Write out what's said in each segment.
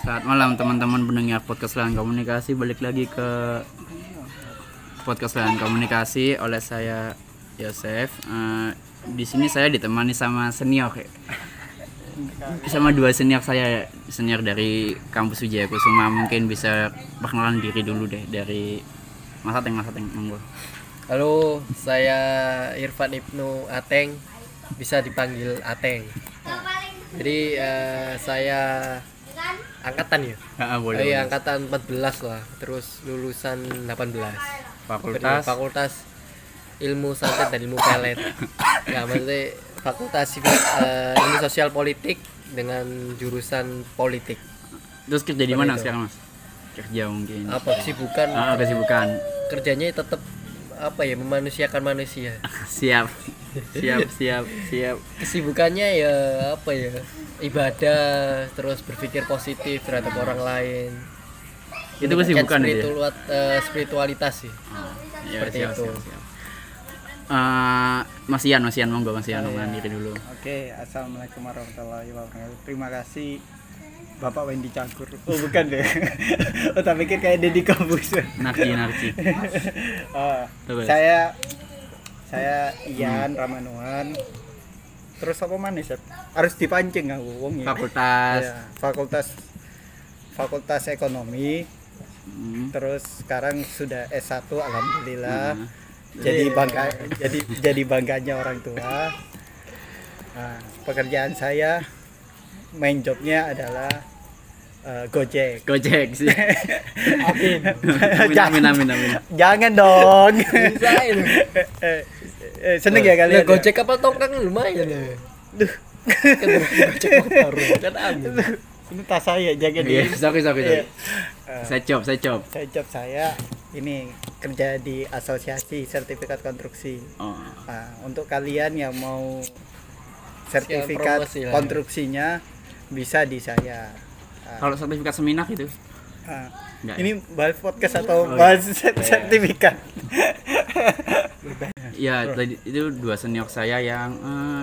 saat malam teman-teman pendengar podcast Lahan Komunikasi balik lagi ke podcast Lahan Komunikasi oleh saya Yosef. Eh, di sini saya ditemani sama senior sama dua senior saya senior dari kampus Wijaya Kusuma mungkin bisa perkenalan diri dulu deh dari Mas Ateng Mas Ateng monggo. Halo, saya Irfan Ibnu Ateng, bisa dipanggil Ateng. Jadi eh, saya angkatan ya? Ah, Oh boleh. iya, boleh. angkatan 14 lah, terus lulusan 18. Fakultas Fakultas Ilmu Santet dan Ilmu Pelet. Enggak, maksudnya Fakultas eh, Ilmu Sosial Politik dengan jurusan politik. Terus kerja di mana sekarang Mas? Kerja mungkin. Apa sih bukan Ah, kesibukan. kerjanya tetap apa ya memanusiakan manusia. Siap. Siap, siap, siap. kesibukannya ya apa ya ibadah terus berpikir positif terhadap orang lain Itu kesibukan itu ya? eh, spiritualitas sih Ya, Seperti itu. Eh, Mas Ian, Mas Ian monggo Mas Ian ngomongin diri dulu. Oke, assalamualaikum warahmatullahi wabarakatuh. Terima kasih Bapak Wendy Cangkur. Oh bukan deh. oh tak pikir kayak Deddy Kobuser. Narci, narci. Oh, Terus. saya saya Ian Ramanuan. Terus apa mana Sep? Harus dipancing aku wong ya. Fakultas. Iya, fakultas Fakultas Ekonomi. Hmm. Terus sekarang sudah S1 alhamdulillah. Hmm. Jadi bangga jadi jadi bangganya orang tua. Nah, pekerjaan saya main jobnya adalah eh, Gojek. Gojek sih. Amin. amin, amin, amin. Jangan dong. bisa itu Eh, eh, seneng ya kalian. Lah, gojek kapal tongkang lumayan ya Duh. gojek motor kan amin Ini tas saya jangan Iya, di. sorry, sorry, sorry. Iya. Saya cop, saya cop. saya job saya ini kerja di Asosiasi Sertifikat Konstruksi. Oh. Nah, untuk kalian yang mau sertifikat ya. konstruksinya bisa di saya. Nah, Kalau sertifikat seminar itu nah, enggak. ini bahas podcast atau Oh, bahas sertifikat? Ya, tadi itu dua senior saya yang eh,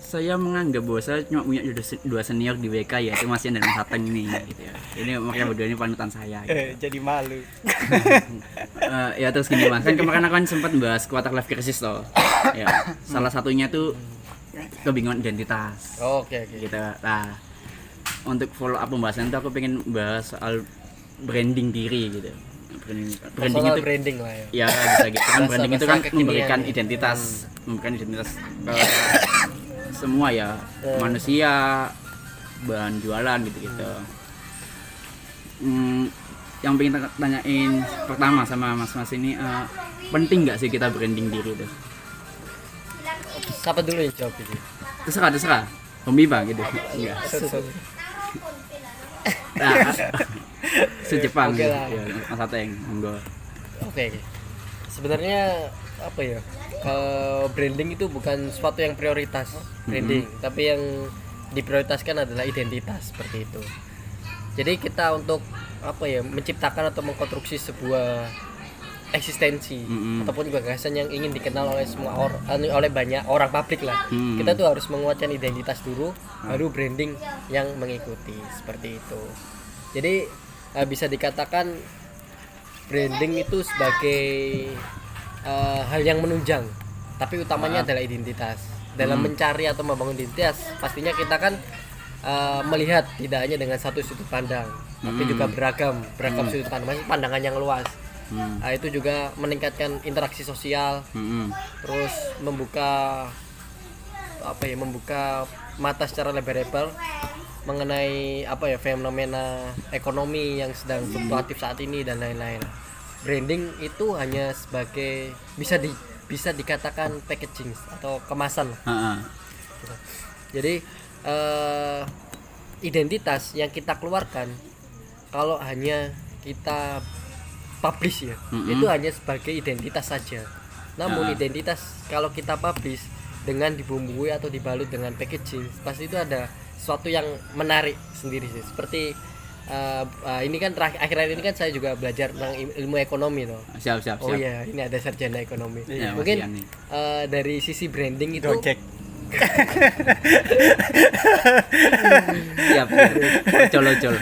saya menganggap bahwa saya cuma punya dua se- dua senior di BK ya, itu Mas Ian dan Mas Ateng ini gitu ya. Ini makanya berdua ini panutan saya gitu. Eh, jadi malu. Eh, ya terus gini mas, kan kemarin aku kan sempat bahas quarter life crisis toh. Ya, salah satunya tuh kebingungan identitas. oke oke Gitu. Nah, untuk follow up pembahasan itu aku pengen bahas soal branding diri gitu. Branding, branding itu branding lah ya ya bisa gitu kan branding itu kan memberikan ya. identitas, memberikan identitas ke semua ya Eh. manusia, bahan jualan gitu-gitu. Hmm, yang pengen ta- tanyain pertama sama mas-mas ini eh, penting nggak sih kita branding diri itu? siapa dulu yang jawab ini Terserah, terserah. Pembiba gitu. Enggak. Nah, sejepang gitu. lah. Ya, Mas Ateng, monggo. Oke. Sebenarnya apa ya? Kalau branding itu bukan sesuatu yang prioritas branding, tapi yang diprioritaskan adalah identitas seperti itu. Jadi kita untuk apa ya? Menciptakan atau mengkonstruksi sebuah eksistensi Mm-mm. ataupun gagasan yang ingin dikenal oleh semua orang oleh banyak orang publik lah. Mm. Kita tuh harus menguatkan identitas dulu baru branding yang mengikuti seperti itu. Jadi eh, bisa dikatakan branding itu sebagai eh, hal yang menunjang tapi utamanya adalah identitas dalam mencari atau membangun identitas pastinya kita kan eh, melihat tidak hanya dengan satu sudut pandang tapi Hmm. juga beragam beragam sudut pandang pandangan yang luas Hmm. Nah, itu juga meningkatkan interaksi sosial Mm-mm. terus membuka apa ya membuka mata secara lebar-lebar mengenai apa ya fenomena ekonomi yang sedang fluktuatif saat ini dan lain-lain. Branding itu hanya sebagai bisa di bisa dikatakan packaging atau kemasan. Ha-ha. Jadi eh, identitas yang kita keluarkan kalau hanya kita publish ya, Mm-mm. itu hanya sebagai identitas saja. Namun Ah. identitas kalau kita publish dengan dibumbui atau dibalut dengan packaging, pasti itu ada sesuatu yang menarik sendiri sih. Seperti eh, eh, ini kan terakhir akhir-akhir ini kan saya juga belajar tentang il- ilmu ekonomi tuh. Siap, siap, siap. Oh iya, ini ada sarjana ekonomi. Iya, Mas Mungkin eh, dari sisi branding itu Gojek. Siap. Ocol-ocol.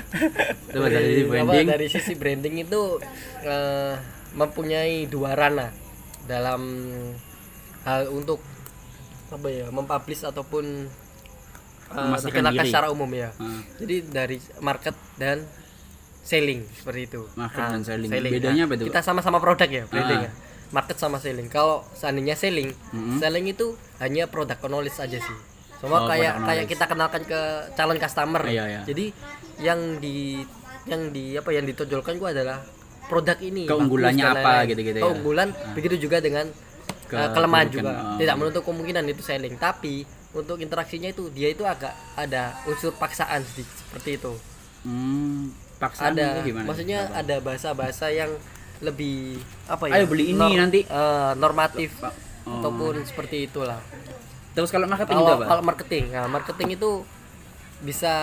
Coba dari sisi Apa, branding. dari sisi branding itu eh, mempunyai dua ranah dalam hal untuk apa ya mempublish ataupun Memasarkan dikenalkan diri. secara umum ya Ah. jadi dari market dan selling seperti itu Market Ah, dan selling. Bedanya apa itu, kita sama-sama produk ya branding Ah. ya market sama selling kalau seandainya selling Mm-mm. selling itu hanya produk knowledge aja sih sama Oh, kayak kayak kita kenalkan ke calon customer Iya, iya. jadi yang di yang di apa yang ditonjolkan gua adalah produk ini Keunggulannya bagus apa gitu-gitu ya. keunggulan begitu juga dengan Ke- uh, kelemahan juga oh. tidak menutup kemungkinan itu selling tapi untuk interaksinya itu dia itu agak ada unsur paksaan sedikit seperti itu Hmm, paksaan ada itu gimana? maksudnya Apa? ada bahasa-bahasa yang lebih apa ya Ayo beli ini nanti. eh, normatif Oh. ataupun seperti itulah Terus kalau marketing kalau apa? kalau marketing nah marketing itu bisa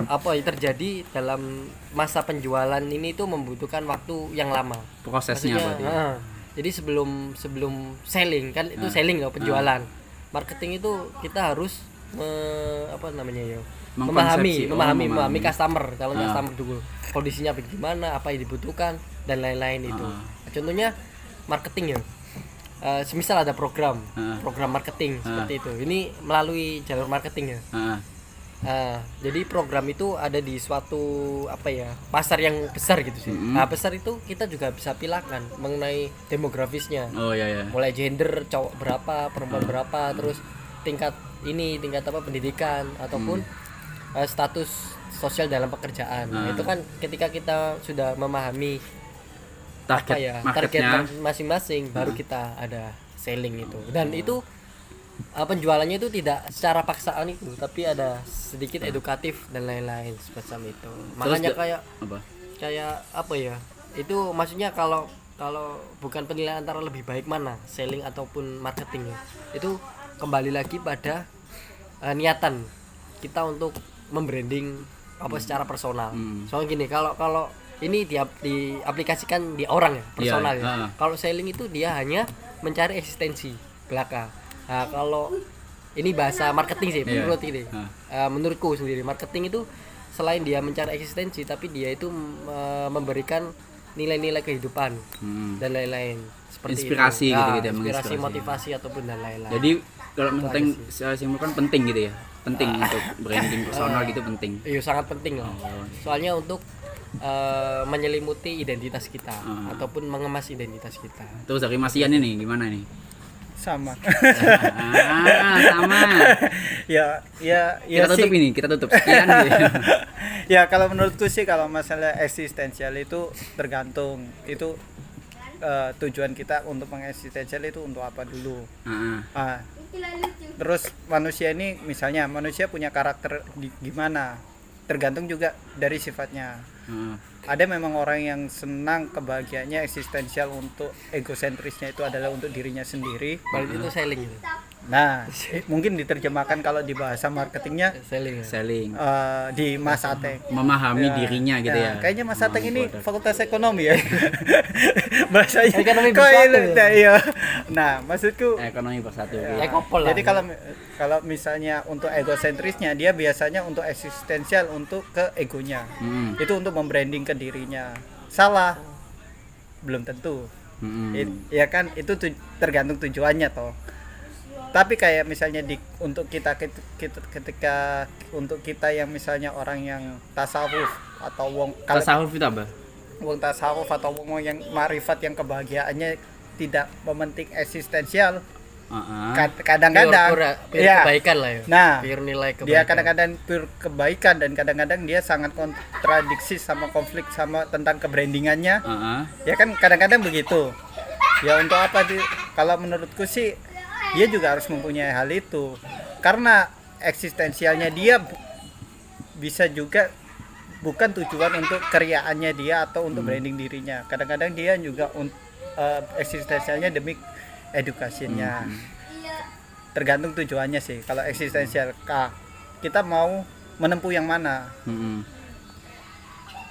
apa ya terjadi dalam masa penjualan ini itu membutuhkan waktu yang lama Prosesnya Maksudnya, berarti. ah, jadi sebelum sebelum selling kan itu Ah. selling ya penjualan marketing itu kita harus me- apa namanya ya memahami Mengkonsepsi, oh, memahami memahami memahami. customer kalau Ah. customer dulu kondisinya bagaimana apa yang dibutuhkan dan lain-lain itu Ah. contohnya marketing ya Eh, semisal ada program Ah. program marketing Ah. seperti itu ini melalui jalur marketing ya. Ah, jadi program itu ada di suatu apa ya pasar yang besar gitu sih. Mm-mm. Nah besar itu kita juga bisa pilahkan mengenai demografisnya, Oh ya ya. mulai gender cowok berapa, perempuan berapa, terus tingkat ini tingkat apa pendidikan ataupun eh, status sosial dalam pekerjaan. Nah, Ah. itu kan ketika kita sudah memahami Target apa ya target marketnya. mar- masing-masing, baru kita ada selling itu. Dan itu uh, penjualannya itu tidak secara paksaan itu, tapi ada sedikit edukatif dan lain-lain semacam itu. Makanya kayak apa? kayak apa ya? Itu maksudnya kalau kalau bukan penilaian antara lebih baik mana selling ataupun marketing ya. Itu kembali lagi pada uh, niatan kita untuk membranding apa secara personal. Hmm. Soalnya gini, kalau kalau ini di diaplikasikan di orang ya, personal Iya, ya. ah. Kalau selling itu dia hanya mencari eksistensi belaka. Nah, kalau ini bahasa marketing sih Iya. menurut ini. Ah. Eh, menurutku sendiri marketing itu selain dia mencari eksistensi tapi dia itu eh, memberikan nilai-nilai kehidupan Hmm. dan lain-lain seperti Inspirasi itu. gitu-gitu ya, inspirasi motivasi ataupun dan lain-lain Jadi kalau penting saya simpulkan penting gitu ya. Penting untuk branding personal gitu penting. iya sangat penting lah Oh. soalnya untuk eh, menyelimuti identitas kita Ah. ataupun mengemas identitas kita. Terus dari Mas Ian ini gimana nih? sama. Ah, sama. ya ya ya Kita tutup sih. ini, kita tutup. Sekian gitu. ya kalau menurutku sih kalau masalah eksistensial itu tergantung. Itu eh, tujuan kita untuk mengeksistensial itu untuk apa dulu. Ah, ah. Terus manusia ini misalnya manusia punya karakter di- gimana? Tergantung juga dari sifatnya ah. ada memang orang yang senang kebahagiaannya eksistensial untuk egosentrisnya itu adalah untuk dirinya sendiri berarti itu selling gitu. Nah mungkin diterjemahkan kalau di bahasa marketingnya selling ya. Selling. eh, di Mas Ateng Memahami Ya, dirinya gitu ya. Kayaknya Mas Ateng ini produk. fakultas ekonomi ya. Bahasanya. Ekonomi bersatu ya? nah, iya. Nah, maksudku ekonomi bersatu. ya kopol lah jadi kalau kalau misalnya untuk egosentrisnya dia biasanya untuk eksistensial untuk ke egonya. Hmm. Itu untuk membranding ke dirinya. Salah. Belum tentu. Hmm. It- ya kan itu tu- tergantung tujuannya toh. Tapi kayak misalnya di untuk kita ket- kita- ketika untuk kita yang misalnya orang yang tasawuf atau wong Tasawuf itu apa? wong tasawuf atau wong yang marifat yang kebahagiaannya tidak mementing eksistensial kad- kadang-kadang. Pure, pure ya kebaikan lah ya. Nah, pure nilai kebaikan. dia kadang-kadang pure kebaikan dan kadang-kadang dia sangat kontradiksi sama konflik sama tentang kebrandingannya. Ah. ya kan kadang-kadang begitu. Ya untuk apa sih kalau menurutku sih dia juga harus mempunyai hal itu. Karena eksistensialnya dia bisa juga bukan tujuan untuk keriaannya dia atau untuk branding dirinya. Kadang-kadang dia juga eh, eksistensialnya demi edukasinya. Tergantung tujuannya sih. Kalau eksistensial K kita mau menempuh yang mana? Hmm.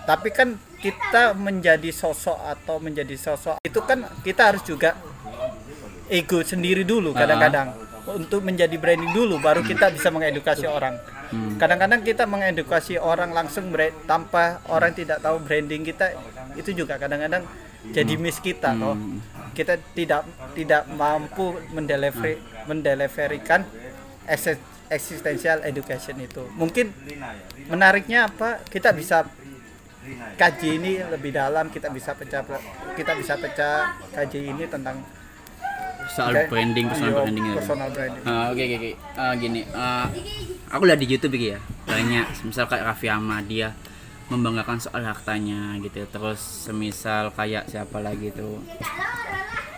tapi kan kita menjadi sosok atau menjadi sosok itu kan kita harus juga ego sendiri dulu kadang-kadang. Untuk menjadi branding dulu baru kita bisa mengedukasi orang. Kadang-kadang kita mengedukasi orang langsung tanpa orang tidak tahu branding kita itu juga kadang-kadang jadi miss kita toh. Kita tidak tidak mampu mendelivery mendeliverikan existential education itu. Mungkin menariknya apa? Kita bisa kaji ini lebih dalam kita bisa pecah kita bisa pecah kaji ini tentang soal kayak- branding personal iya, branding ya. personal branding Ah, Oke oke oke. Ah, gini, ah, aku lihat di YouTube gitu ya banyak, misal kayak Raffi Ahmad dia membanggakan soal hartanya gitu. Terus semisal kayak siapa lagi tuh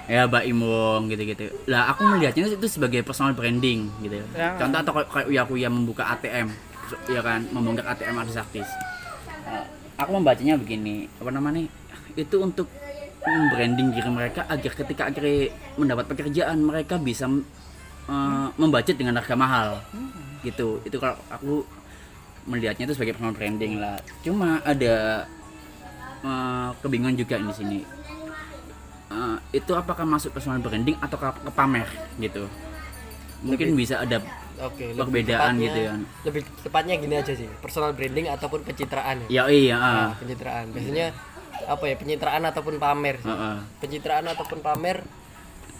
ya Mbak Imong gitu-gitu. Lah aku melihatnya itu sebagai personal branding gitu. Ya. Contoh atau kayak, Uya Kuya membuka ATM, ya kan, membongkar ATM artis-artis. Ah, aku membacanya begini, apa namanya? Itu untuk branding diri mereka agar ketika akhirnya mendapat pekerjaan mereka bisa uh, membudget dengan harga mahal gitu itu kalau aku melihatnya itu sebagai personal branding lah cuma ada uh, kebingungan juga di sini Uh, itu apakah masuk personal branding atau ke, ke pamer gitu mungkin bisa ada lebih Perbedaan tepatnya- gitu ya. Lebih tepatnya gini aja sih, personal branding ataupun pencitraan ya. ya iya Nah, ah. pencitraan. Biasanya apa ya, pencitraan ataupun pamer. sih. Heeh. Pencitraan ataupun pamer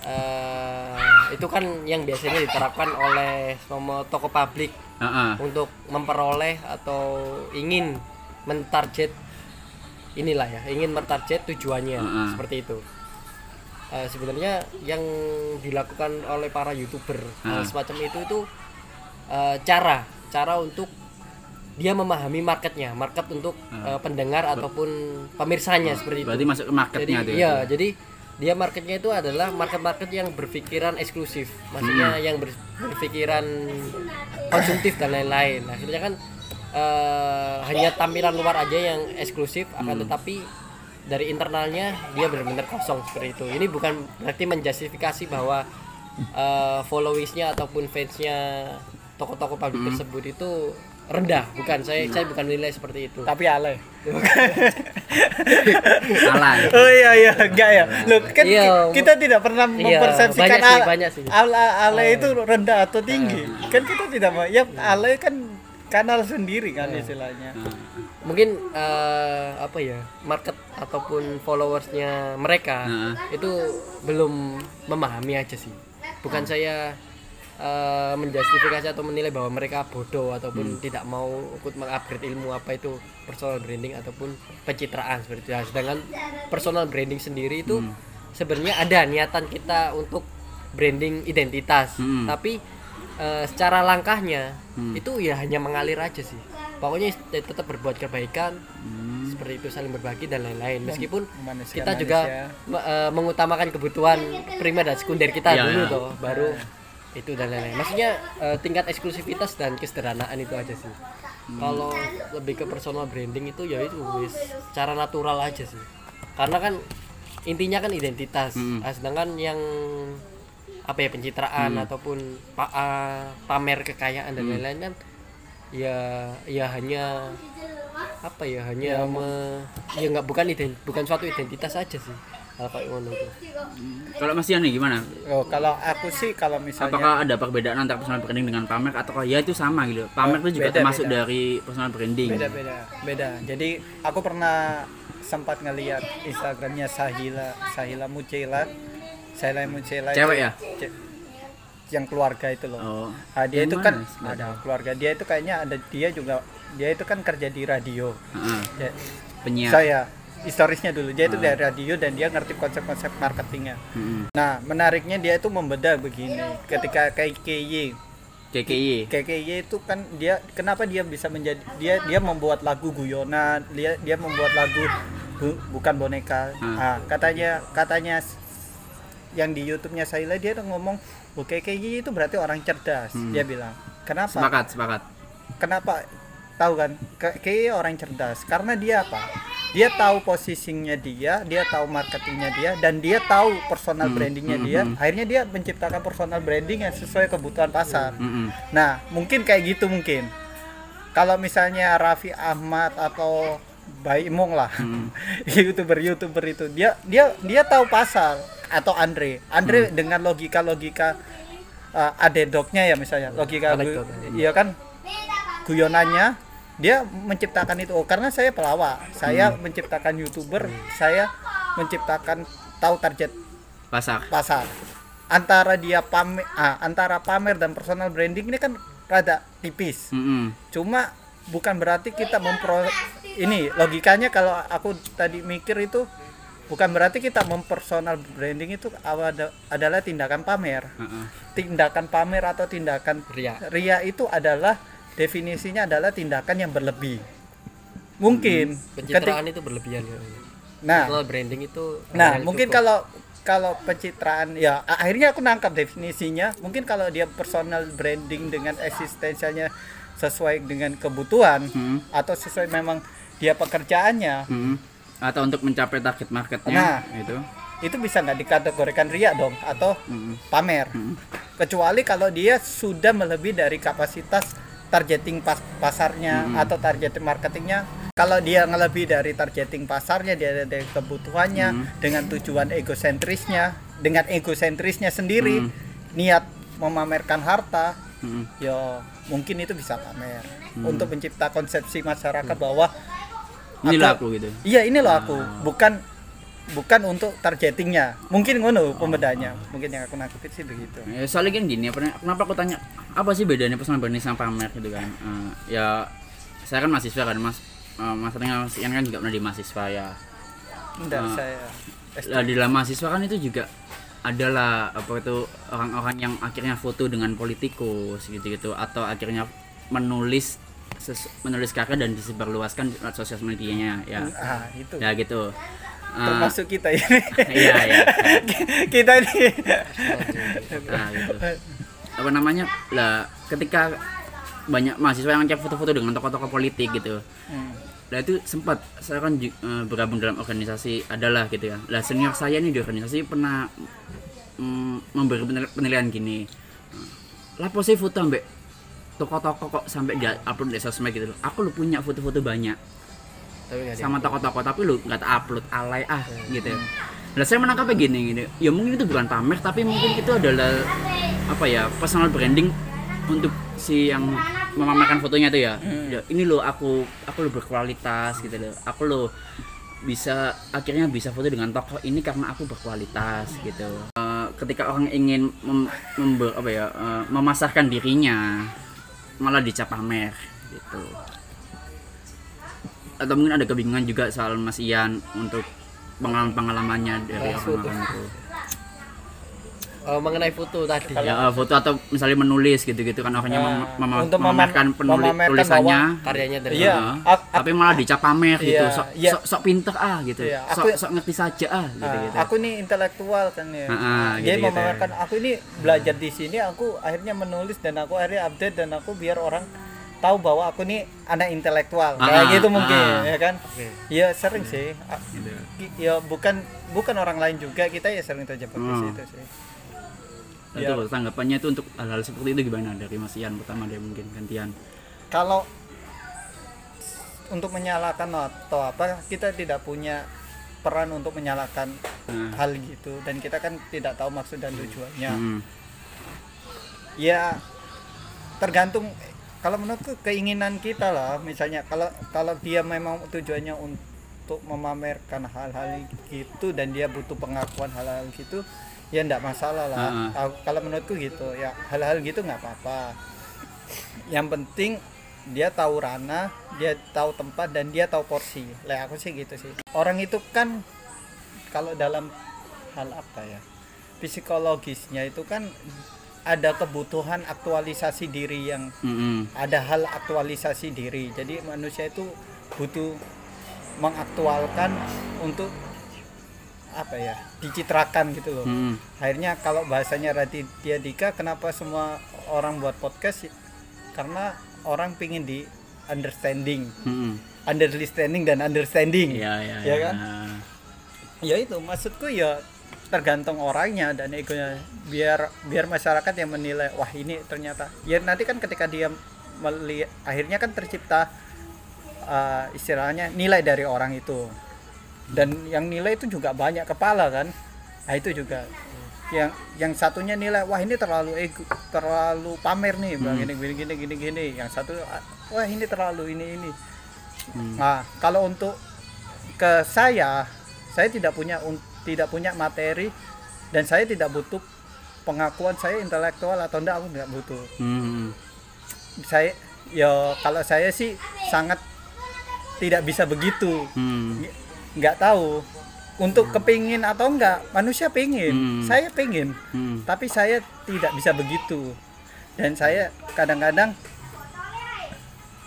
eh itu kan yang biasanya diterapkan oleh semua toko publik Heeh. untuk memperoleh atau ingin mentarget inilah ya, ingin mentarget tujuannya Heeh. seperti itu. Eh, sebenarnya yang dilakukan oleh para youtuber hal Heeh. semacam itu itu eh, cara cara untuk dia memahami marketnya, market untuk eh, pendengar ataupun pemirsanya seperti itu. berarti masuk ke marketnya Jadi iya, jadi dia marketnya itu adalah market-market yang berpikiran eksklusif, maksudnya Hmm. yang ber- berpikiran konsumtif dan lain-lain. Akhirnya kan eh, hanya tampilan luar aja yang eksklusif, Hmm. akan tetapi dari internalnya dia benar-benar kosong seperti itu. Ini bukan berarti menjustifikasi bahwa eh, followersnya ataupun fansnya tokoh-tokoh publik Hmm. tersebut itu rendah, bukan. Saya saya bukan nilai seperti itu. tapi alay. Salah oh iya iya. Enggak ya. Lo kan Iya, ki- kita tidak pernah iya, mempersepsikan banyak sih, al- banyak sih. al- alay itu rendah atau tinggi. Kan kita tidak mau ya alay kan kanal sendiri kan istilahnya. Mungkin eh, apa ya market ataupun followersnya mereka Heeh. itu belum memahami aja sih. Bukan saya eh, menjustifikasi atau menilai bahwa mereka bodoh ataupun tidak mau ikut mengupgrade ilmu apa itu personal branding ataupun pencitraan seperti itu Nah, sedangkan personal branding sendiri itu sebenarnya ada niatan kita untuk branding identitas Hmm. tapi eh, secara langkahnya Hmm. itu ya hanya mengalir aja sih pokoknya tet- tetap berbuat kebaikan Hmm. seperti itu saling berbagi dan lain-lain meskipun Manusia- kita juga manusia. me- eh, mengutamakan kebutuhan primer dan sekunder kita Iya, dulu iya. toh baru itu dan lain-lain. Maksudnya eh, tingkat eksklusivitas dan kesederhanaan itu aja sih. Kalau lebih ke personal branding itu ya itu wis cara natural aja sih. Karena kan intinya kan identitas. Mm-mm. Ah, sedangkan yang apa ya pencitraan ataupun pa- pamer kekayaan dan lain-lain kan ya ya hanya apa ya hanya me- ya nggak bukan ident bukan suatu identitas aja sih hal kayak ngono itu kalau Mas Ian nih gimana oh kalau aku sih kalau misalnya Apakah ada perbedaan antara personal branding dengan pamer atau ya itu sama gitu? Pamer itu juga beda, termasuk beda. dari personal branding. beda beda beda jadi aku pernah sempat ngelihat instagramnya Sahila Sahila Mucela Sahila Mucela Cewek ya? ce- yang keluarga itu loh Oh. Ah, dia Yang itu mana? kan ada keluarga dia itu kayaknya ada dia juga dia itu kan kerja di radio Heeh. Ya, Penyiar. saya historisnya dulu dia itu Ah. dari radio dan dia ngerti konsep-konsep marketingnya Heeh. nah menariknya dia itu membedah begini ketika KKY KKI. KKY itu kan dia kenapa dia bisa menjadi dia dia membuat lagu guyonan dia dia membuat lagu bu- bukan boneka Hmm. ah katanya katanya yang di YouTube-nya Saila dia tuh ngomong oh, KKY itu berarti orang cerdas Hmm. dia bilang kenapa Sepakat, sepakat. kenapa tahu kan KKY orang cerdas karena dia apa dia tahu posisinya dia dia tahu marketingnya dia dan dia tahu personal Hmm, brandingnya hmm, dia hmm. akhirnya dia menciptakan personal branding yang sesuai kebutuhan pasar Heeh. Nah, mungkin kayak gitu mungkin. Kalau misalnya Raffi Ahmad atau Bayi Mong lah, Hmm. youtuber-youtuber itu dia dia dia tahu pasar atau Andre. Andre Hmm. dengan logika-logika uh, adedoknya ya misalnya logika iya kan guyonannya dia menciptakan itu. Oh, karena saya pelawak. Saya menciptakan youtuber saya menciptakan tahu target pasar. pasar. Antara dia pamer ah, antara pamer dan personal branding ini kan rada tipis. Mm-mm. cuma bukan berarti kita mempro ini logikanya kalau aku tadi mikir itu bukan berarti kita mempersonal branding itu ada- adalah tindakan pamer. Heeh. tindakan pamer atau tindakan Ria. ria itu adalah definisinya adalah tindakan yang berlebih mungkin ketik- Pencitraan itu berlebihan. ya. nah Personal branding itu Nah, mungkin cukup. kalau kalau pencitraan ya akhirnya aku nangkap definisinya. Mungkin kalau dia personal branding dengan eksistensialnya sesuai dengan kebutuhan Hmm. atau sesuai memang dia pekerjaannya, Mm-mm. atau untuk mencapai target marketnya Nah. itu itu bisa nggak dikategorikan ria dong atau Mm-mm. pamer. Mm-mm. Kecuali kalau dia sudah melebihi dari kapasitas targeting pas- pasarnya Mm-mm. atau targeting marketingnya. Kalau dia ngelebih dari targeting pasarnya, dia dari kebutuhannya Mm. dengan tujuan egosentrisnya, dengan egosentrisnya sendiri, Mm. niat memamerkan harta, Mm-mm. ya mungkin itu bisa pamer Mm. untuk mencipta konsepsi masyarakat bahwa inilah aku- aku gitu iya ini loh aku, Ah. bukan bukan untuk targetingnya. Mungkin ngono pembedanya. Mungkin yang aku nangkepin sih begitu. ya, soalnya kan gini apa kenapa aku tanya apa sih bedanya personal branding sama pamer gitu kan Eh, ya saya kan mahasiswa kan mas uh, mas Renga, Mas Ian kan juga pernah di mahasiswa ya Enggak, Ah. saya Lah, di dalam mahasiswa kan itu juga adalah apa itu orang-orang yang akhirnya foto dengan politikus gitu-gitu atau akhirnya menulis menulis karya dan disebarluaskan lewat sosial medianya ya ah itu ya gitu termasuk kita ini. Iya iya kita ini. Nah gitu. Apa namanya? Lah ketika banyak mahasiswa yang ngecek foto-foto dengan tokoh-tokoh politik gitu. Hmm. Lah itu sempat saya kan eh, bergabung dalam organisasi adalah gitu ya. Lah senior saya nih di organisasi pernah mm, memberi penil- penilaian gini. Lah sih foto ambek toko-toko kok sampai dia upload di sosmed gitu loh. Aku lu punya foto-foto banyak Tapi sama toko-toko tapi lu nggak upload alay ah gitu. Lah saya menangkapnya gini gini. Ya mungkin itu bukan pamer tapi mungkin itu adalah apa ya personal branding untuk si yang memamerkan fotonya tuh ya. Ya, ini loh aku aku lo berkualitas gitu loh. Aku lo bisa akhirnya bisa foto dengan tokoh ini karena aku berkualitas gitu. Eh, ketika orang ingin mem, member- apa ya eh, memasarkan dirinya malah dicap pamer gitu atau mungkin ada kebingungan juga soal Mas Ian untuk pengalaman-pengalamannya dari Bahas orang-orang itu. Eh, mengenai foto tadi Ya eh, foto atau misalnya menulis gitu-gitu kan orangnya mem- Ah, mem- untuk memam- memamerkan penulis memamerkan tulisannya. karyanya dari Iya. Ak- tapi malah dicap pamer gitu. Iya, Sok, iya. sok sok pinter ah gitu. Iya, sok aku- sok ngerti saja ah gitu Ah, gitu. aku nih intelektual kan ya. Ah, ah, Dia gitu-gitu. memamerkan aku ini belajar di sini, aku akhirnya menulis dan aku akhirnya update dan aku biar orang tahu bahwa aku nih anak intelektual. Ah, Kayak ah, gitu mungkin, ah. ya kan? Oke. Iya sering sih. Ah, Gitu. Ya bukan bukan orang lain juga kita ya sering terjebak di Hmm. situ sih. Itu Iya. loh, tanggapannya itu untuk hal-hal seperti itu gimana dari Mas Ian pertama dia mungkin gantian. Kalau untuk menyalahkan atau apa kita tidak punya peran untuk menyalahkan Nah, hal gitu dan kita kan tidak tahu maksud dan tujuannya. mm, ya tergantung kalau menurutku keinginan kita lah misalnya kalau kalau dia memang tujuannya untuk memamerkan hal-hal gitu dan dia butuh pengakuan hal-hal gitu ya enggak masalah lah. Ah, Kalau- kalau menurutku gitu ya hal-hal gitu nggak apa-apa. Yang penting dia tahu ranah dia tahu tempat dan dia tahu porsi. Lah aku sih gitu sih. Orang itu kan kalau dalam hal apa ya psikologisnya itu kan ada kebutuhan aktualisasi diri yang mm, mm, ada hal aktualisasi diri jadi manusia itu butuh mengaktualkan untuk apa ya dicitrakan gitu loh mm, mm. akhirnya kalau bahasanya Raditya Dika kenapa semua orang buat podcast karena orang pingin di understanding mm, mm. understanding dan understanding Iya, iya, Ya iya. kan? ya itu maksudku ya tergantung orangnya dan egonya. Biar biar masyarakat yang menilai wah ini ternyata. Ya nanti kan ketika dia melihat akhirnya kan tercipta uh, istilahnya nilai dari orang itu. Dan yang nilai itu juga banyak kepala kan? Nah itu juga. Yang yang satunya nilai wah ini terlalu ego terlalu pamer nih bilang Hmm. gini gini gini gini gini. Yang satu "Ah, wah ini terlalu ini ini. Hmm. nah kalau untuk ke saya saya tidak punya un- tidak punya materi dan saya tidak butuh pengakuan saya intelektual atau enggak aku nggak butuh Hmm. saya ya kalau saya sih sangat tidak bisa begitu Hmm. Nggak- tahu untuk kepingin atau enggak manusia pingin Hmm. saya pingin Hmm. tapi saya tidak bisa begitu dan saya kadang-kadang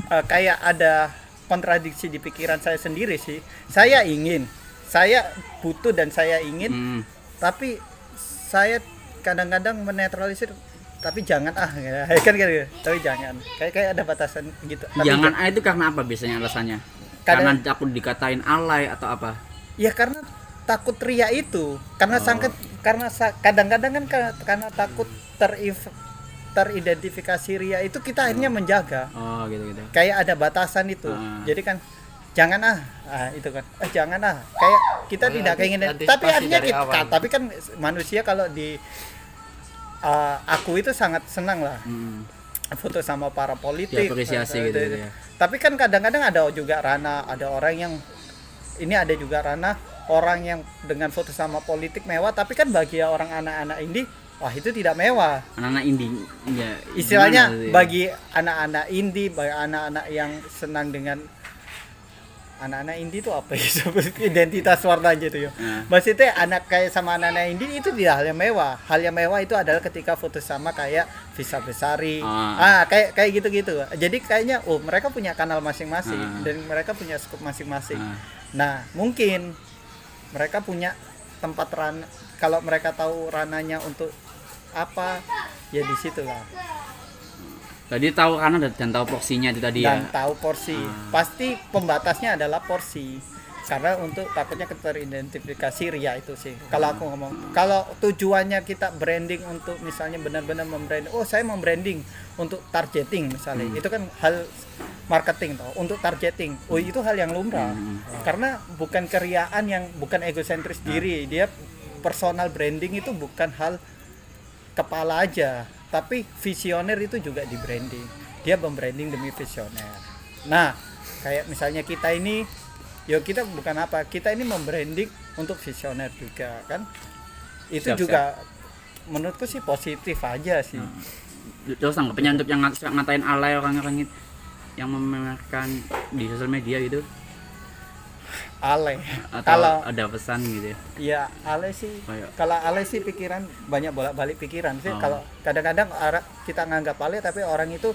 eh, kayak ada kontradiksi di pikiran saya sendiri sih saya ingin saya butuh dan saya ingin Hmm. tapi saya kadang-kadang menetralisir tapi jangan ah ya, kan gitu tapi jangan kayak kayak ada batasan gitu tapi Jangan A itu karena apa biasanya alasannya? Kadang- Karena takut dikatain alay atau apa? ya karena takut ria itu karena Oh. sangket karena kadang-kadang kan ka- karena takut terif teridentifikasi ria itu kita akhirnya menjaga Oh, gitu-gitu. kayak ada batasan itu Ah. jadi kan jangan ah, ah itu kan eh, jangan ah kayak kita Oh, tidak keinginan tapi dari kita awal. tapi kan manusia kalau di ah, aku itu sangat senang lah Hmm. foto sama para politik Diapresiasi eh, gitu, eh, gitu ya. tapi kan kadang-kadang ada juga ranah ada orang yang ini ada juga ranah orang yang dengan foto sama politik mewah tapi kan bagi orang anak-anak indie wah itu tidak mewah Anak-anak indie ya. istilahnya ya? bagi anak-anak indie bagi anak-anak yang senang dengan anak-anak indie itu apa ya identitas warnanya itu ya Nah. maksudnya anak kayak sama anak-anak indie itu tidak hal yang mewah hal yang mewah itu adalah ketika foto sama kayak Visa Besari Ah. ah kayak kayak gitu-gitu jadi kayaknya oh mereka punya kanal masing-masing Ah. dan mereka punya scope masing-masing Ah. nah mungkin mereka punya tempat ranah kalau mereka tahu rananya untuk apa ya di situlah Tadi tahu karena dan- dan tahu porsinya itu tadi dan ya. tahu porsi Ah. pasti pembatasnya adalah porsi karena untuk takutnya teridentifikasi ria itu sih kalau aku ngomong kalau tujuannya kita branding untuk misalnya benar-benar membranding oh saya membranding untuk targeting misalnya Hmm. itu kan hal marketing toh untuk targeting oh itu hal yang lumrah Hmm. karena bukan keriaan yang bukan egosentris Nah. diri dia personal branding itu bukan hal kepala aja. Tapi visioner itu juga di branding. Dia membranding demi visioner. Nah kayak misalnya kita ini yo kita bukan apa kita ini membranding untuk visioner juga kan? Itu Siap, juga menurutku sih positif aja sih. Terus tanggapannya untuk yang ngatain alay orang-orang itu yang memamerkan di sosial media gitu ale atau kalau ada pesan gitu ya. ya ale sih Kayak kalau ale sih pikiran banyak bolak-balik pikiran sih Oh. kalau kadang-kadang kita nganggap ale tapi orang itu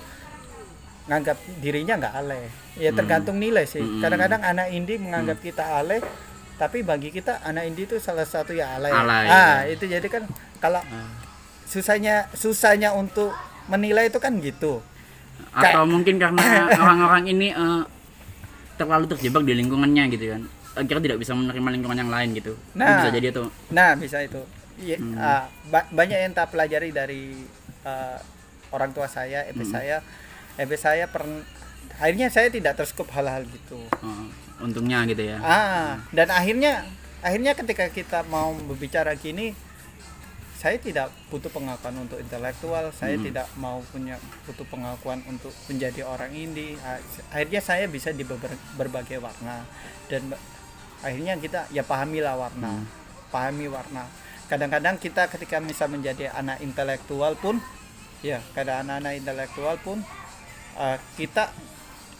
nganggap dirinya nggak ale ya Hmm. tergantung nilai sih Hmm. kadang-kadang anak indie menganggap kita ale tapi bagi kita anak indie itu salah satu ya ale ah ya. itu jadi kan kalau Ah. susahnya susahnya untuk menilai itu kan gitu atau mungkin karena orang-orang ini eh, terlalu terjebak di lingkungannya gitu kan akhirnya tidak bisa menerima lingkungan yang lain gitu Itu Nah. bisa jadi tuh Nah, bisa itu. Iya, Hmm. ah, ba- banyak yang tak pelajari dari ah, orang tua saya, EP Hmm. saya. EP saya pernah akhirnya saya tidak terskup hal-hal gitu. eh, untungnya gitu ya Ah, dan akhirnya akhirnya ketika kita mau berbicara gini saya tidak butuh pengakuan untuk intelektual, saya Hmm. tidak mau punya butuh pengakuan untuk menjadi orang indie. Ah, Akhirnya saya bisa di berbagai warna dan akhirnya kita ya pahamilah warna, Hmm. pahami warna. Kadang-kadang kita ketika bisa menjadi anak intelektual pun, ya kadang anak-anak intelektual pun ah, kita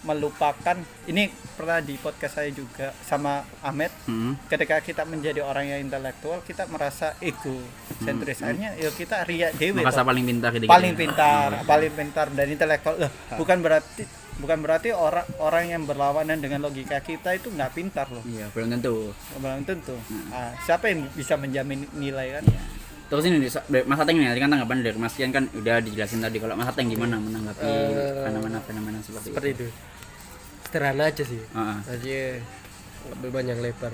melupakan ini pernah di podcast saya juga sama Ahmed Hmm. ketika kita menjadi orang yang intelektual kita merasa ego sentris Hmm. akhirnya ya kita ria dewe merasa paling pintar gitu paling pintar paling pintar dan intelektual. Loh, bukan berarti bukan berarti orang orang yang berlawanan dengan logika kita itu nggak pintar loh. Iya belum tentu. Belum tentu. Hmm. Ah, siapa yang bisa menjamin nilai kan? Iya. Terus ini Mas Ateng nih kan tanggapan dari Mas Kian kan udah dijelasin tadi kalau Mas Ateng gimana menanggapi Eh, fenomena-fenomena seperti, seperti itu. Itu sederhana aja sih. Ah, ah. aja lebih banyak lebar.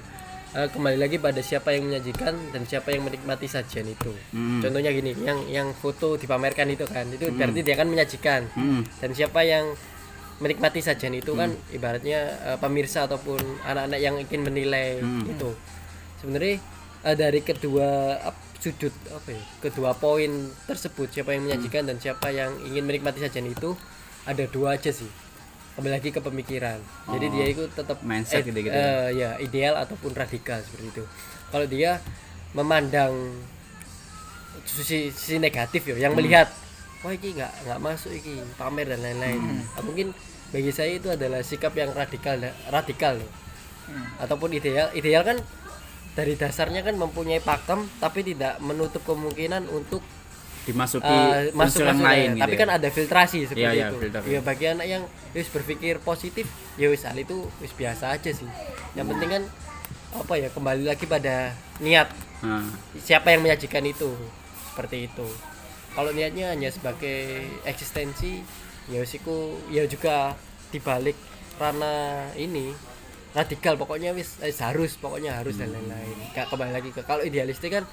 Eh, kembali lagi pada siapa yang menyajikan dan siapa yang menikmati sajian itu. Hmm. contohnya gini yang yang foto dipamerkan itu kan itu berarti dia kan menyajikan. Hmm. dan siapa yang menikmati sajian itu kan ibaratnya eh, pemirsa ataupun anak-anak yang ingin menilai Hmm. itu. Sebenarnya eh, dari kedua sudut apa ya kedua poin tersebut. Siapa yang menyajikan dan siapa yang ingin menikmati sajian itu ada dua aja sih. Kembali lagi ke pemikiran. Jadi Oh. dia itu tetap Mindset eh, gitu-gitu eh, ya ideal ataupun radikal seperti itu. Kalau dia memandang sisi, sisi negatif ya yang melihat wah ini nggak nggak masuk ini pamer dan lain-lain. Nah, mungkin bagi saya itu adalah sikap yang radikal radikal nih ataupun ideal ideal kan dari dasarnya kan mempunyai pakem tapi tidak menutup kemungkinan untuk dimasuki eh, yang masuk lain tapi gitu kan ya. ada filtrasi seperti Iya, iya, itu. filter. ya bagi anak yang wis berpikir positif ya wis hal itu wis biasa aja sih. Yang penting kan apa ya kembali lagi pada niat. Nah, siapa yang menyajikan itu? Seperti itu. Kalau niatnya hanya sebagai eksistensi ya wisiku ya juga dibalik rana ini radikal pokoknya wis eh, harus pokoknya harus dan lain-lain. Gak kembali lagi ke kalau idealistik kan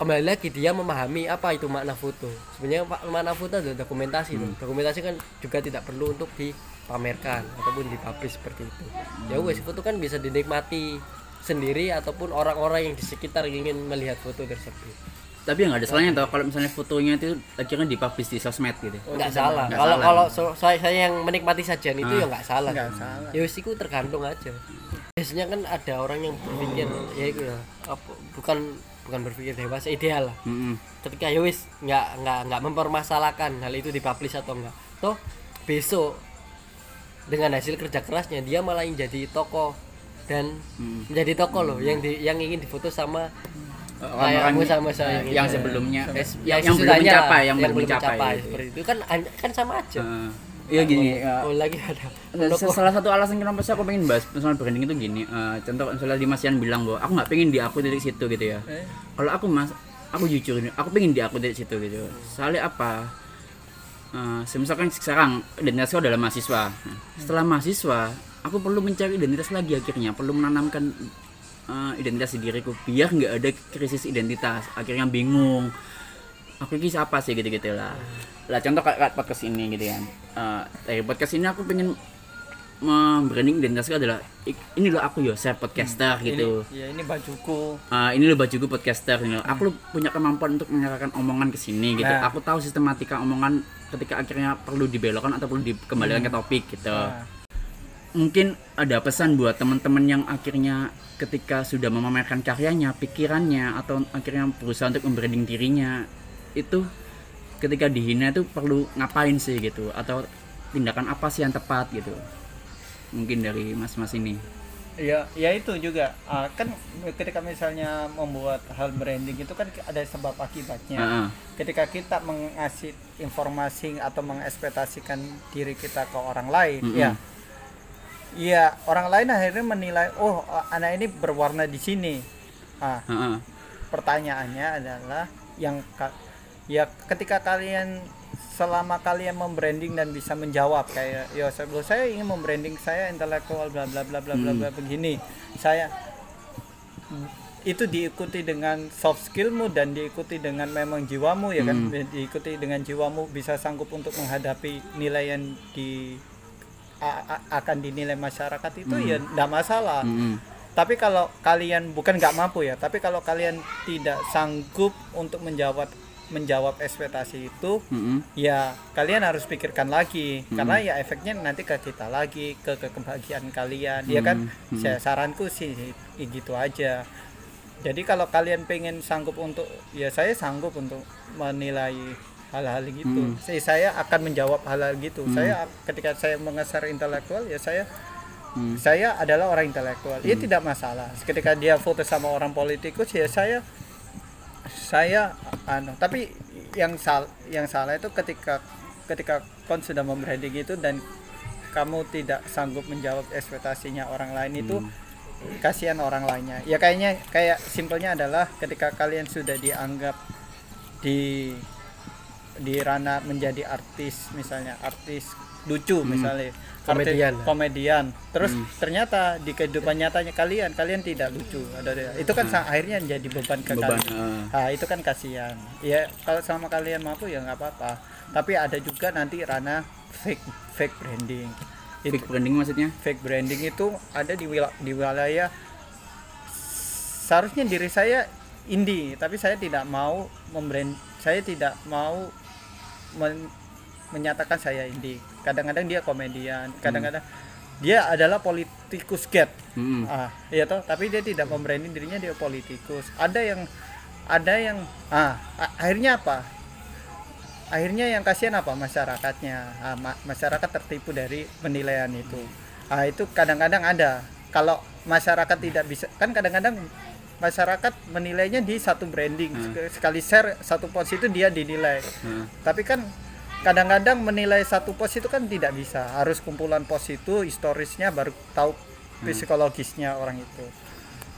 kembali lagi dia memahami apa itu makna foto. Sebenarnya makna foto adalah dokumentasi tuh. dokumentasi kan juga tidak perlu untuk dipamerkan ataupun dipublish seperti itu. Ya wes foto kan bisa dinikmati sendiri ataupun orang-orang yang di sekitar ingin melihat foto tersebut tapi ya nggak ada salahnya tau kalau misalnya fotonya itu akhirnya dipublish di sosmed gitu nggak salah Nggak kalau salah. kalau so- saya, saya yang menikmati sajian itu Ah. ya nggak salah Nggak salah. ya tergantung aja biasanya kan ada orang yang berpikir ya itu ya bukan bukan berpikir dewasa ideal lah Mm-mm. ketika ya wis nggak nggak nggak mempermasalahkan hal itu dipublish atau enggak toh besok dengan hasil kerja kerasnya dia malah yang jadi tokoh dan Hmm. menjadi tokoh loh yang di, yang ingin difoto sama Orang-orang kayakmu sama saya yang gitu. sebelumnya yang, yang yang belum mencapai yang, belum mencapai, gitu. seperti itu. Kan an- kan sama aja. Eh, iya gini oh lagi ada Sa- salah satu alasan kenapa sih aku pengen bahas personal branding itu gini eh, contoh misalnya Dimas Yan bilang bahwa aku nggak pengen di aku dari situ gitu ya. Eh. kalau aku mas aku jujur ini aku pengen di aku dari situ gitu. Soalnya apa? Eh, misalkan sekarang identitasku adalah mahasiswa. Nah, setelah mahasiswa aku perlu mencari identitas lagi akhirnya perlu menanamkan eh, identitas di diriku biar nggak ada krisis identitas akhirnya bingung aku ini siapa sih gitu gitu lah lah contoh kayak podcast ini gitu kan Eh, dari podcast ini aku pengen membranding identitasku adalah "Ik- ini loh aku Yosef podcaster gitu Ini, ya ini bajuku. Ah, ini loh bajuku podcaster ini loh. Aku loh punya kemampuan untuk mengarahkan omongan ke sini gitu. Nah. Aku tahu sistematika omongan ketika akhirnya perlu dibelokkan atau perlu dikembalikan ke topik gitu. Nah, Mungkin ada pesan buat teman-teman yang akhirnya ketika sudah memamerkan karyanya, pikirannya atau akhirnya berusaha untuk membranding dirinya itu ketika dihina itu perlu ngapain sih gitu atau tindakan apa sih yang tepat gitu. Mungkin dari mas-mas ini. ya ya itu juga Ah, kan ketika misalnya membuat hal branding itu kan ada sebab akibatnya Heeh. ketika kita mengasih informasi atau mengekspektasikan diri kita ke orang lain Mm-mm. ya Iya, orang lain akhirnya menilai, oh anak ini berwarna di sini. Ah, Heeh. pertanyaannya adalah yang ya ketika kalian selama kalian membranding dan bisa menjawab kayak ya saya saya ingin membranding saya intelektual bla bla bla bla bla bla begini saya itu diikuti dengan soft skillmu dan diikuti dengan memang jiwamu ya kan Hmm. diikuti dengan jiwamu bisa sanggup untuk menghadapi nilai yang di akan dinilai masyarakat itu ya tidak masalah. Mm-mm. tapi kalau kalian bukan nggak mampu ya tapi kalau kalian tidak sanggup untuk menjawab menjawab ekspektasi itu Mm-mm. ya kalian harus pikirkan lagi. Karena ya efeknya nanti ke kita lagi ke, ke kebahagiaan kalian ya kan? Hmm. saya saranku sih gitu aja. Jadi kalau kalian pengen sanggup untuk ya saya sanggup untuk menilai hal-hal gitu. Hmm. Saya- saya akan menjawab hal-hal gitu. Saya ketika saya mengeser intelektual ya saya Hmm. saya adalah orang intelektual. Ya tidak masalah. Ketika dia foto sama orang politikus ya saya saya anu. Tapi yang sal yang salah itu ketika ketika kon sudah membranding itu dan kamu tidak sanggup menjawab ekspektasinya orang lain itu kasihan orang lainnya. Ya kayaknya kayak simpelnya adalah ketika kalian sudah dianggap di di ranah menjadi artis misalnya artis lucu misalnya. Artis- Komedian. komedian. Terus ternyata di kehidupan nyatanya kalian kalian tidak lucu. Ada itu kan sa- akhirnya jadi beban ke Beban, kalian. eh. Ah, itu kan kasihan. Ya kalau selama kalian mampu ya nggak apa-apa. Tapi ada juga nanti ranah fake fake branding. Itu Fake branding maksudnya? fake branding itu ada di wilayah di wilayah seharusnya diri saya indie tapi saya tidak mau membrand saya tidak mau men- menyatakan saya indie. Kadang-kadang dia komedian kadang-kadang dia adalah politikus get Mm-mm. ah iya toh tapi dia tidak membranding dirinya dia politikus. Ada yang ada yang ah akhirnya apa? Akhirnya yang kasihan apa? Masyarakatnya. Ah, ma- masyarakat tertipu dari penilaian itu. Ah itu kadang-kadang ada. Kalau masyarakat tidak bisa kan kadang-kadang masyarakat menilainya di satu branding. Sek- sekali share satu post itu dia dinilai. Nah, tapi kan kadang-kadang menilai satu post itu kan tidak bisa. Harus kumpulan post itu historisnya baru tahu psikologisnya orang itu.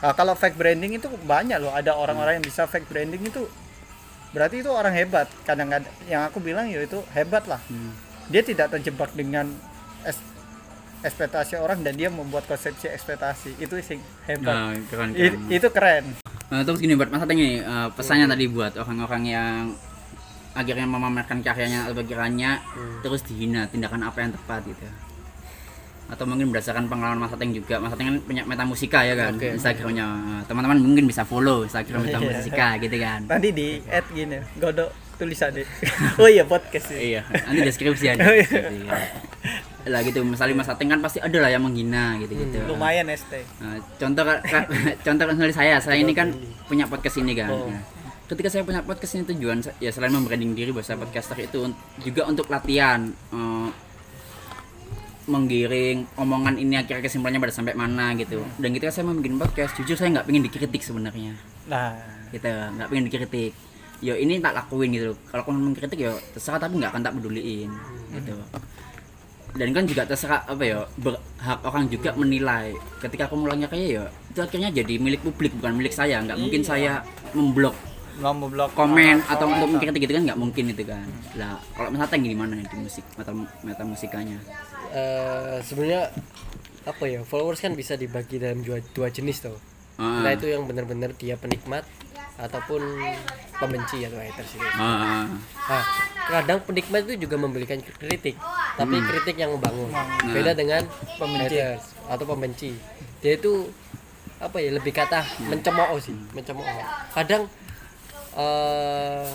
Nah, kalau fake branding itu banyak loh. Ada orang-orang yang bisa fake branding itu berarti itu orang hebat. Kadang-kadang yang aku bilang ya itu hebat lah. Hmm. dia tidak terjebak dengan ekspektasi orang dan dia membuat konsepsi ekspektasi. Itu sih hebat. Nah, keren, I- keren. itu keren. Nah, terus gini buat Mas Ateng nih, eh, pesannya tadi buat orang-orang yang akhirnya memamerkan karyanya atau pikirannya terus dihina tindakan apa yang tepat gitu. Atau mungkin berdasarkan pengalaman Mas Ateng juga. Mas Ateng kan punya meta musika ya kan Oke. Instagramnya. Nah, teman-teman mungkin bisa follow Instagram meta Iya. musika gitu kan. Nanti di add gini godok tulisannya oh iya podcast iya nanti deskripsi deskripsi, ya. Lah gitu misalnya Mas Ateng kan pasti ada lah yang menghina gitu gitu lumayan ST Nah, contoh contoh misalnya saya, saya ini kan punya podcast ini kan. Oh. Nah, ketika saya punya podcast ini tujuan ya selain membranding diri bahwa saya podcaster itu juga untuk latihan eh, menggiring omongan ini akhirnya kesimpulannya pada sampai mana gitu. Dan ketika saya mau bikin podcast, jujur saya nggak pengen dikritik sebenarnya. nah Gitu, nggak pengen dikritik. Yo ini tak lakuin gitu. Kalau kamu mengkritik yo terserah tapi nggak akan tak peduliin gitu. Dan kan juga terserah apa ya berhak orang juga menilai. Ketika aku mulainya kayak ya itu akhirnya jadi milik publik bukan milik saya. Nggak mungkin saya memblok mau memblok komen atau untuk mengkritik gitu kan nggak mungkin itu kan. Lah kalau misalnya Teng gimana di musik meta meta musikanya? Eh, sebenarnya apa ya followers kan bisa dibagi dalam dua, dua jenis tuh Ah, nah itu yang benar-benar dia penikmat ataupun pembenci atau haters itu ah, ah. nah kadang penikmat itu juga memberikan kritik tapi kritik yang membangun. Beda dengan Pembenci. haters atau pembenci. Dia itu apa ya lebih kata mencemooh sih mencemooh. Kadang eh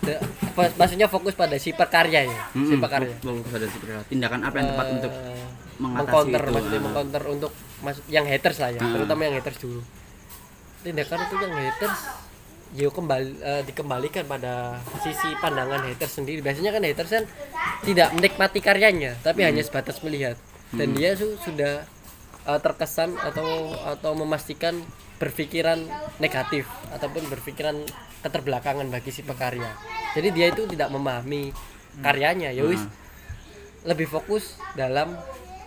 de- apa- maksudnya fokus pada si pekarya ya si Mm-mm, pekarya. fokus pada si pekarya. Tindakan apa yang tepat Eh, untuk mengatasi mengcounter itu, maksudnya ah. mengcounter untuk maksud yang haters lah ya Ah. terutama yang haters dulu. Tindakan untuk yang haters yo kembali eh, dikembalikan pada sisi pandangan haters sendiri. Biasanya kan haters kan tidak menikmati karyanya tapi Hmm. hanya sebatas melihat. Dan dia su- sudah eh, terkesan atau atau memastikan berpikiran negatif ataupun berpikiran keterbelakangan bagi si pekarya. Jadi dia itu tidak memahami karyanya. Ya wis lebih fokus dalam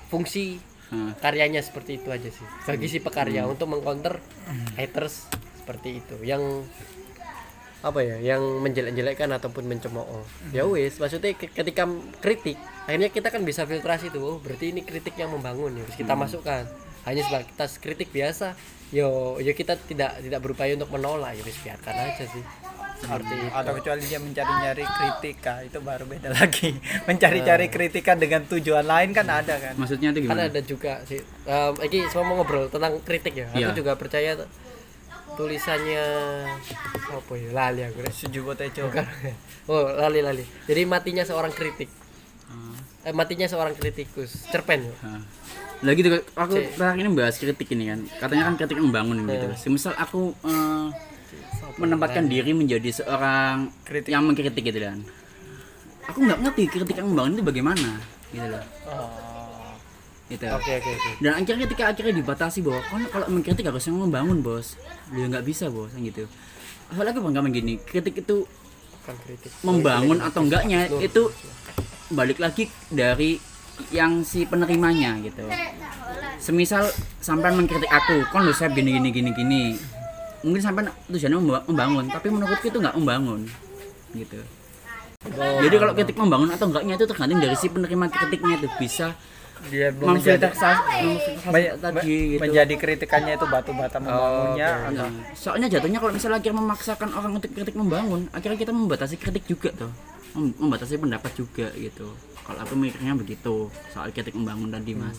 fungsi Ah. karyanya seperti itu aja sih. Bagi si pekarya untuk mengcounter haters seperti itu. Yang apa ya yang menjelek-jelekkan ataupun mencemooh. Ya wis maksudnya ke- ketika kritik akhirnya kita kan bisa filtrasi tuh oh berarti ini kritik yang membangun. Ya Terus kita masukkan. Hanya sebatas kritik biasa yo yo kita tidak tidak berupaya untuk menolak. Ya wis biarkan aja sih. Seperti itu. Atau kecuali dia mencari-nyari kritika itu baru beda lagi. Mencari-cari kritikan dengan tujuan lain kan ada kan? Maksudnya itu kan gimana? ada juga sih. Em, ini semua mau ngobrol tentang kritik ya. Iya. aku juga percaya tulisannya apa ya lali aku Res. Sujubo Tejo oh lali lali jadi matinya seorang kritik Ah. eh, matinya seorang kritikus cerpen ya Ah. Lah gitu aku terakhir ini bahas kritik ini kan. Katanya kan kritik membangun gitu. Iya. Semisal aku eh, menempatkan diri menjadi seorang Kritik. yang mengkritik gitu kan. Aku nggak ngerti kritik yang membangun itu bagaimana gitu loh. oh. Gitu. oke oke oke. Dan akhirnya ketika akhirnya dibatasi bahwa kan kalau mengkritik harusnya membangun bos. Dia nggak bisa bos gitu. Soalnya aku bangga begini, kritik itu kritik. membangun atau enggaknya itu balik lagi dari yang si penerimanya gitu. Semisal sampai mengkritik aku kan lu saya gini gini gini gini. Mungkin sampai tujuannya memba- membangun tapi menurutku itu nggak membangun gitu. Oh, jadi kalau kritik membangun atau enggaknya itu tergantung dari si penerima kritiknya itu bisa dia belum menjadi memfiltersasi memfiltersasi men- tadi gitu. menjadi kritikannya itu batu bata membangunnya oke. atau Nah, soalnya jatuhnya kalau misalnya akhirnya memaksakan orang untuk kritik membangun akhirnya kita membatasi kritik juga tuh. Mem- membatasi pendapat juga gitu. Kalau aku mikirnya begitu soal kritik membangun tadi mas.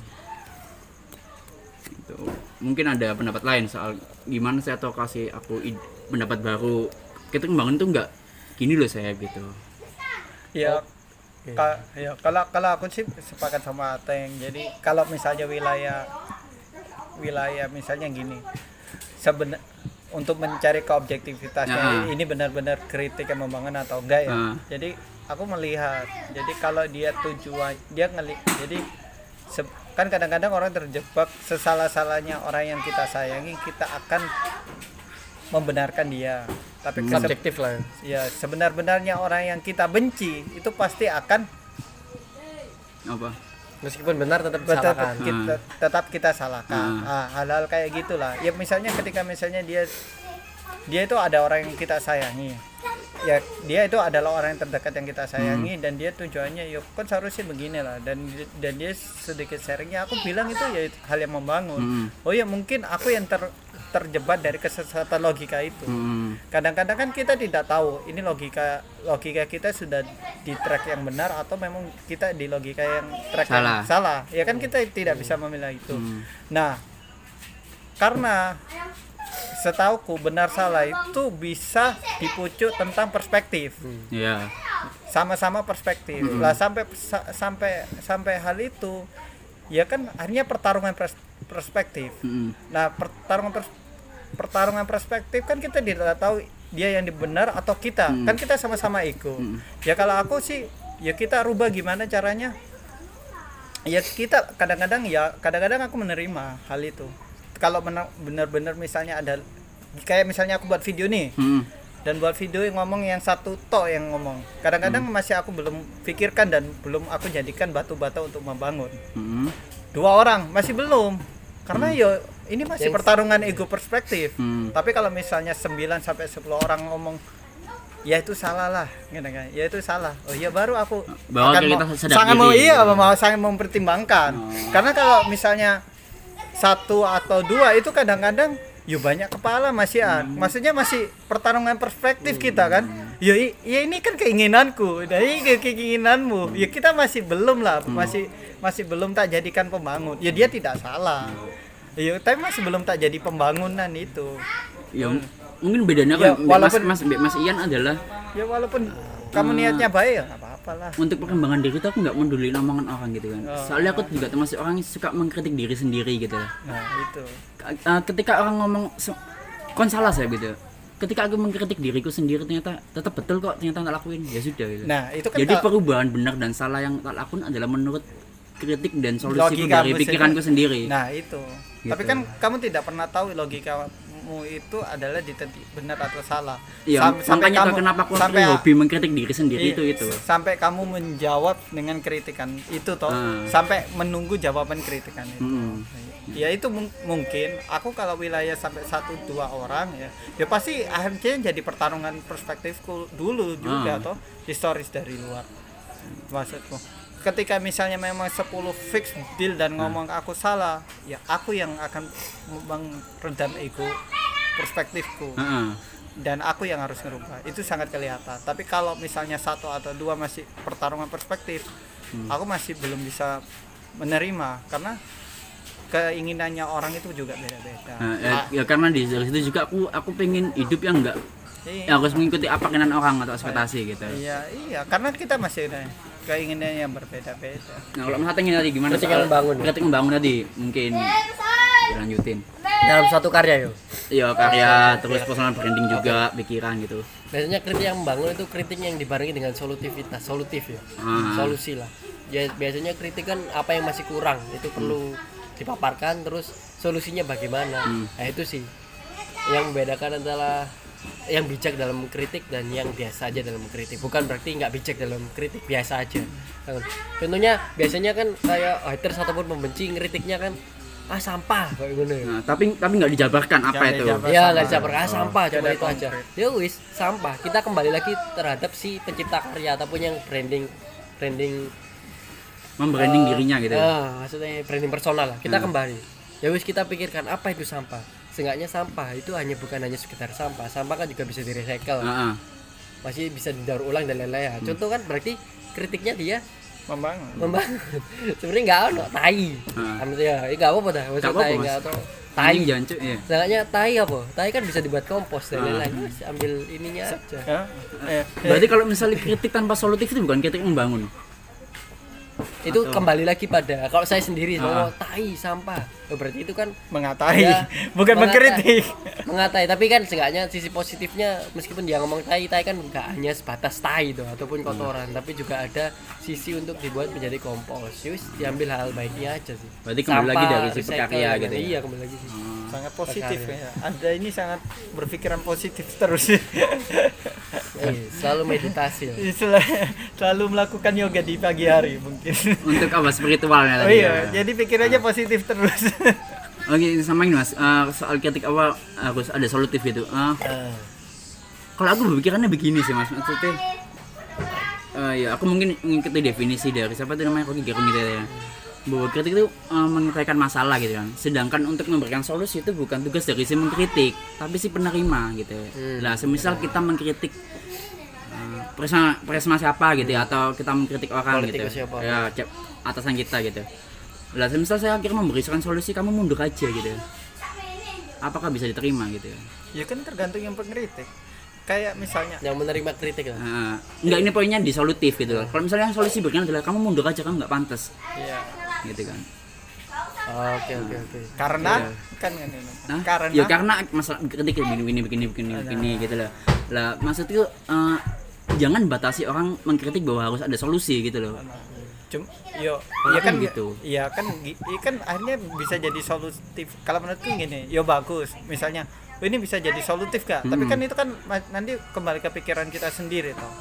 Itu mungkin ada pendapat lain soal gimana sih atau kasih aku pendapat baru. Kita membangun tuh nggak gini loh saya gitu. Ya ka- ya kalau kalau aku sih sepakat sama Ateng jadi kalau misalnya wilayah wilayah misalnya gini sebenar untuk mencari keobjektivitasnya Ya. ini benar-benar kritik yang membangun atau enggak ya Ah. jadi aku melihat jadi kalau dia tujuan dia ngeli jadi se- kan kadang-kadang orang terjebak sesalah-salahnya orang yang kita sayangi kita akan membenarkan dia tapi Hmm. subjektif lah. ya sebenar-benarnya orang yang kita benci itu pasti akan apa? Meskipun benar tetap tetap disalahkan. kita, tetap kita salahkan. Hmm. Ah, hal-hal kayak gitulah. Ya misalnya ketika misalnya dia dia itu ada orang yang kita sayangi. Ya dia itu adalah orang yang terdekat yang kita sayangi Hmm. dan dia tujuannya yuk kan seharusnya begini lah dan dan dia sedikit sharingnya aku bilang itu ya hal yang membangun. Hmm. oh ya mungkin aku yang ter terjebak dari kesesatan logika itu. Hmm. kadang-kadang kan kita tidak tahu ini logika logika kita sudah di track yang benar atau memang kita di logika yang track Salah. yang salah. ya kan kita tidak bisa memilah itu. Hmm. nah karena setauku benar salah itu bisa dipucuk tentang perspektif. Ya sama-sama perspektif. Lah sampai sa- sampai sampai hal itu ya kan akhirnya pertarungan pers- perspektif Hmm. Nah, pertarungan pers- pertarungan perspektif kan kita tidak tahu dia yang benar atau kita. Hmm. Kan kita sama-sama ikut. Ya kalau aku sih ya kita rubah gimana caranya? Ya kita kadang-kadang ya kadang-kadang aku menerima hal itu. Kalau benar- benar-benar misalnya ada kayak misalnya aku buat video nih Hmm. dan buat video yang ngomong yang satu to yang ngomong. Kadang-kadang masih aku belum pikirkan dan belum aku jadikan batu-bata untuk membangun Hmm. dua orang masih belum karena yo ini masih pertarungan ego perspektif Hmm. tapi kalau misalnya 9 sampai 10 orang ngomong ya itu salah lah gitu kan ya itu salah oh iya baru aku Bahwa akan kita mau- sangat diri, mau iya mau sangat mempertimbangkan Oh. karena kalau misalnya satu atau dua itu kadang-kadang yuk banyak kepala masih ah. Hmm. maksudnya masih pertarungan perspektif kita kan ya, ya ini kan keinginanku dan ini ke- keinginanmu ya kita masih belum lah Hmm. masih masih belum tak jadikan pembangun. Ya dia tidak salah. Ya tapi masih belum tak jadi pembangunan itu. Ya m- mungkin bedanya Ya, kan walaupun- mas, mas mas Ian adalah ya walaupun kamu niatnya baik ya nggak apa-apa lah. untuk perkembangan diri itu aku nggak peduli omongan orang gitu kan. Oh. soalnya aku juga termasuk orang yang suka mengkritik diri sendiri gitu. Nah itu. Uh, ketika orang ngomong kon salah saya gitu. Ketika aku mengkritik diriku sendiri ternyata tetap betul kok ternyata tak lakuin. Ya sudah gitu. nah itu kan jadi tak- perubahan benar dan salah yang tak lakuin adalah menurut kritik dan solusi Logika dari pikiranku sendiri Nah itu. Gitu. Tapi kan kamu tidak pernah tahu logikamu itu adalah ditentu benar atau salah. Iya, Sam- makanya tuh kenapa aku sampai hobi mengkritik diri sendiri Iya, itu itu. Sampai kamu menjawab dengan kritikan itu toh. Hmm. Sampai menunggu jawaban kritikan itu. Mm-mm. Ya itu mung- mungkin aku kalau wilayah sampai satu dua orang ya, ya pasti akhirnya jadi pertarungan perspektifku dulu juga Ah. toh historis dari luar. Maksudku ketika misalnya memang 10 fix deal dan ngomong aku salah, ya aku yang akan meredam ego perspektifku. Heeh. dan aku yang harus ngerubah. Itu sangat kelihatan. Tapi kalau misalnya satu atau dua masih pertarungan perspektif aku masih belum bisa menerima. Karena keinginannya orang itu juga beda-beda. Nah, ya, ya karena di situ juga aku aku pengen hidup yang enggak iya, yang harus mengikuti apa keinginan orang atau ekspektasi gitu. iya iya. Karena kita masih keinginan yang berbeda-beda Nah, kalau Mas Ateng tadi gimana? Kritik soal- yang membangun? Kritik membangun tadi mungkin dilanjutin. dalam satu karya yo Iya karya terus personal branding juga pikiran gitu. biasanya kritik yang membangun itu kritik yang dibarengi dengan solusivitas solutif ya Ah. solusi lah ya biasanya kritik kan apa yang masih kurang itu perlu dipaparkan terus solusinya bagaimana nah itu sih yang membedakan adalah yang bijak dalam kritik dan yang biasa aja dalam kritik bukan berarti nggak bijak dalam kritik biasa aja contohnya biasanya kan kayak haters ataupun pembenci kritiknya kan ah sampah kayak gini Nah, tapi tapi nggak dijabarkan apa Jangan itu. dijabarkan. Ya nggak bisa berkah sampah Nggak cuma itu aja. Ya wis sampah. Kita kembali lagi terhadap si pencipta karya ataupun yang branding branding Membranding eh, dirinya gitu. ah, maksudnya branding personal lah. Kita kembali. Ya wis kita pikirkan apa itu sampah. Seenggaknya sampah itu hanya bukan hanya sekedar sampah. Sampah kan juga bisa direcycle. Heeh. Masih bisa didaur ulang dan lain-lain. Contoh kan berarti kritiknya dia membangun membangun. Sebenarnya nggak ono tai. Ah. Kan ya, nggak apa-apa dah. Apa-apa, tai nggak atau tai jangan cuy ya Sedangkannya tai apa? Tai kan bisa dibuat kompos dan Ah. lain-lain. Ambil ininya aja. Ya, eh, berarti kalau misalnya kritik tanpa solutif itu bukan kritik membangun Itu kembali lagi pada kalau saya sendiri Ah. oh, tai sampah. Oh, berarti itu kan mengatai Ya, bukan mengatai. mengkritik mengatai tapi kan seenggaknya sisi positifnya meskipun dia ngomong tai tai kan nggak hanya sebatas tai itu ataupun kotoran tapi juga ada sisi untuk dibuat menjadi kompos Yus, diambil hal baiknya aja sih Berarti kembali lagi dari si recycle, pekarya dan- gitu ya? iya kembali lagi sih sangat positif ya. Anda ini sangat berpikiran positif terus. Eh, selalu meditasi. Sel- selalu melakukan yoga di pagi hari mungkin. Untuk apa? Spiritualnya oh tadi iya ya. jadi pikirannya positif terus. Oke, sama ini mas, Eh, soal kritik apa harus ada solutif gitu. Eh, kalau aku berpikirannya begini sih mas, maksudnya, eh, ya aku mungkin mengikuti definisi dari siapa tuh namanya? Rocky Gerung gitu ya. Bahwa kritik itu eh, menyelesaikan masalah gitu kan. Sedangkan untuk memberikan solusi itu bukan tugas dari si mengkritik, tapi si penerima gitu. Hmm. Lah, semisal kita mengkritik eh, presma presma siapa gitu ya, atau kita mengkritik orang Politikus gitu. siapa. Ya, cep- atasan kita gitu. Lah, semisal saya akhirnya memberikan solusi, kamu mundur aja gitu. Apakah bisa diterima gitu ya? ya kan tergantung yang pengkritik kayak misalnya yang menerima kritik lah Nah, enggak ini poinnya di solutif gitu loh. Kalau misalnya yang solusi berikan adalah kamu mundur aja kamu nggak pantas ya gitu kan. oke oke oke karena Iya. kan kan. Nah, karena ya karena masalah kritik begini begini begini begini begini gitu loh. Lah maksudku eh, jangan batasi orang mengkritik bahwa harus ada solusi gitu loh. Cum, yo, ya kan gitu. Iya kan, iya kan akhirnya bisa jadi solutif. Kalau menurutku gini, yo bagus. Misalnya, oh, ini bisa jadi solutif kak. Tapi Hmm. kan itu kan nanti kembali ke pikiran kita sendiri toh.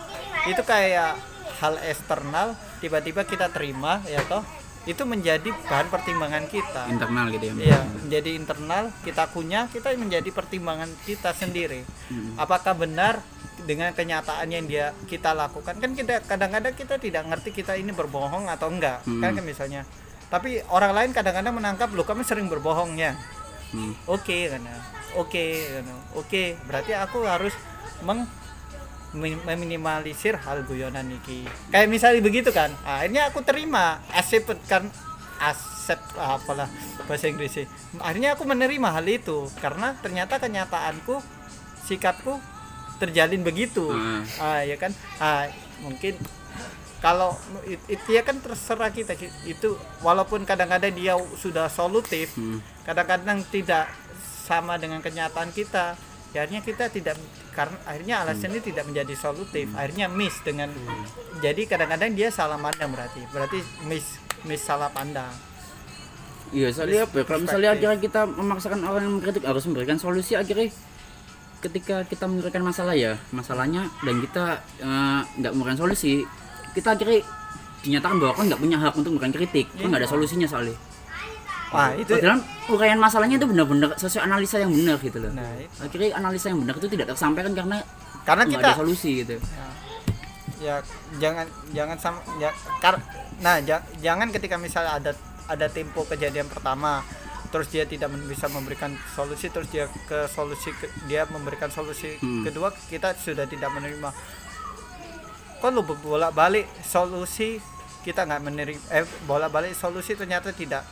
Itu kayak hal eksternal tiba-tiba kita terima ya toh. Itu menjadi bahan pertimbangan kita. Internal gitu ya. Iya, menjadi internal kita punya, kita menjadi pertimbangan kita sendiri. Hmm. Apakah benar dengan kenyataan yang dia kita lakukan? Kan kita kadang-kadang kita tidak ngerti kita ini berbohong atau enggak, Hmm. kan kan misalnya. Tapi orang lain kadang-kadang menangkap lu kami sering berbohong ya. Hmm. Oke kan ya. Oke kan ya. Oke, berarti aku harus meng meminimalisir hal guyonan iki. Kayak misalnya begitu kan. Akhirnya aku terima, accept kan accept apalah bahasa Inggrisnya. Akhirnya aku menerima hal itu karena ternyata kenyataanku sikapku terjalin begitu. Ah. Ah ya kan. Ah mungkin kalau it- itu ya kan terserah kita Ki- itu walaupun kadang-kadang dia sudah solutif Hmm. kadang-kadang tidak sama dengan kenyataan kita ya akhirnya kita tidak karena akhirnya alasannya tidak menjadi solutif. Akhirnya miss dengan jadi kadang-kadang dia salah pandang berarti. Berarti miss miss salah pandang. Iya, soalnya apa? ya, Kalau misalnya akhirnya kita memaksakan orang yang mengkritik harus memberikan solusi akhirnya. Ketika kita memberikan masalah ya masalahnya dan kita eh, nggak memberikan solusi kita akhirnya dinyatakan bahwa kan nggak punya hak untuk memberikan kritik. Kan nggak ada solusinya soalnya wah itu Padahal uraian masalahnya itu benar-benar sesuai analisa yang benar gitu loh nah itu. akhirnya analisa yang benar itu tidak tersampaikan karena karena kita ada solusi gitu ya jangan jangan sama ya kar- nah ja- jangan ketika misalnya ada ada tempo kejadian pertama terus dia tidak bisa memberikan solusi terus dia ke solusi ke- dia memberikan solusi Hmm. kedua kita sudah tidak menerima kok lu bolak balik solusi kita nggak menerima eh bolak balik solusi ternyata tidak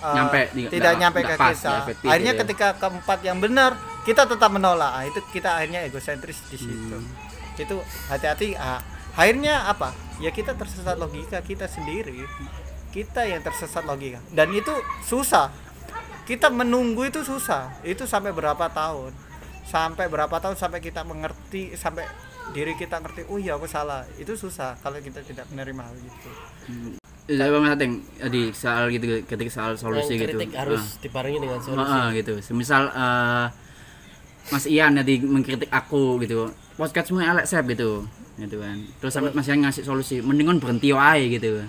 Nyampe, di- tidak nggak- nyampe ke pas, kita. akhirnya gitu ya. ketika keempat yang benar kita tetap menolak. Ah, itu kita akhirnya egosentris di situ. Hmm. itu hati-hati ah, akhirnya apa? Ya kita tersesat logika kita sendiri. Kita yang tersesat logika. Dan itu susah. Kita menunggu itu susah. Itu sampai berapa tahun? Sampai berapa tahun sampai kita mengerti sampai diri kita ngerti oh iya aku salah. Itu susah kalau kita tidak menerima hal itu saya bang Sateng di soal gitu ketika soal solusi yang gitu kritik harus Ah. dibarengi dengan solusi ah, gitu. Semisal eh, Mas Ian tadi mengkritik aku gitu. Podcast semua elek sep gitu. Gitu kan. Terus sampai Mas Ian ngasih solusi, mendingan berhenti wae gitu.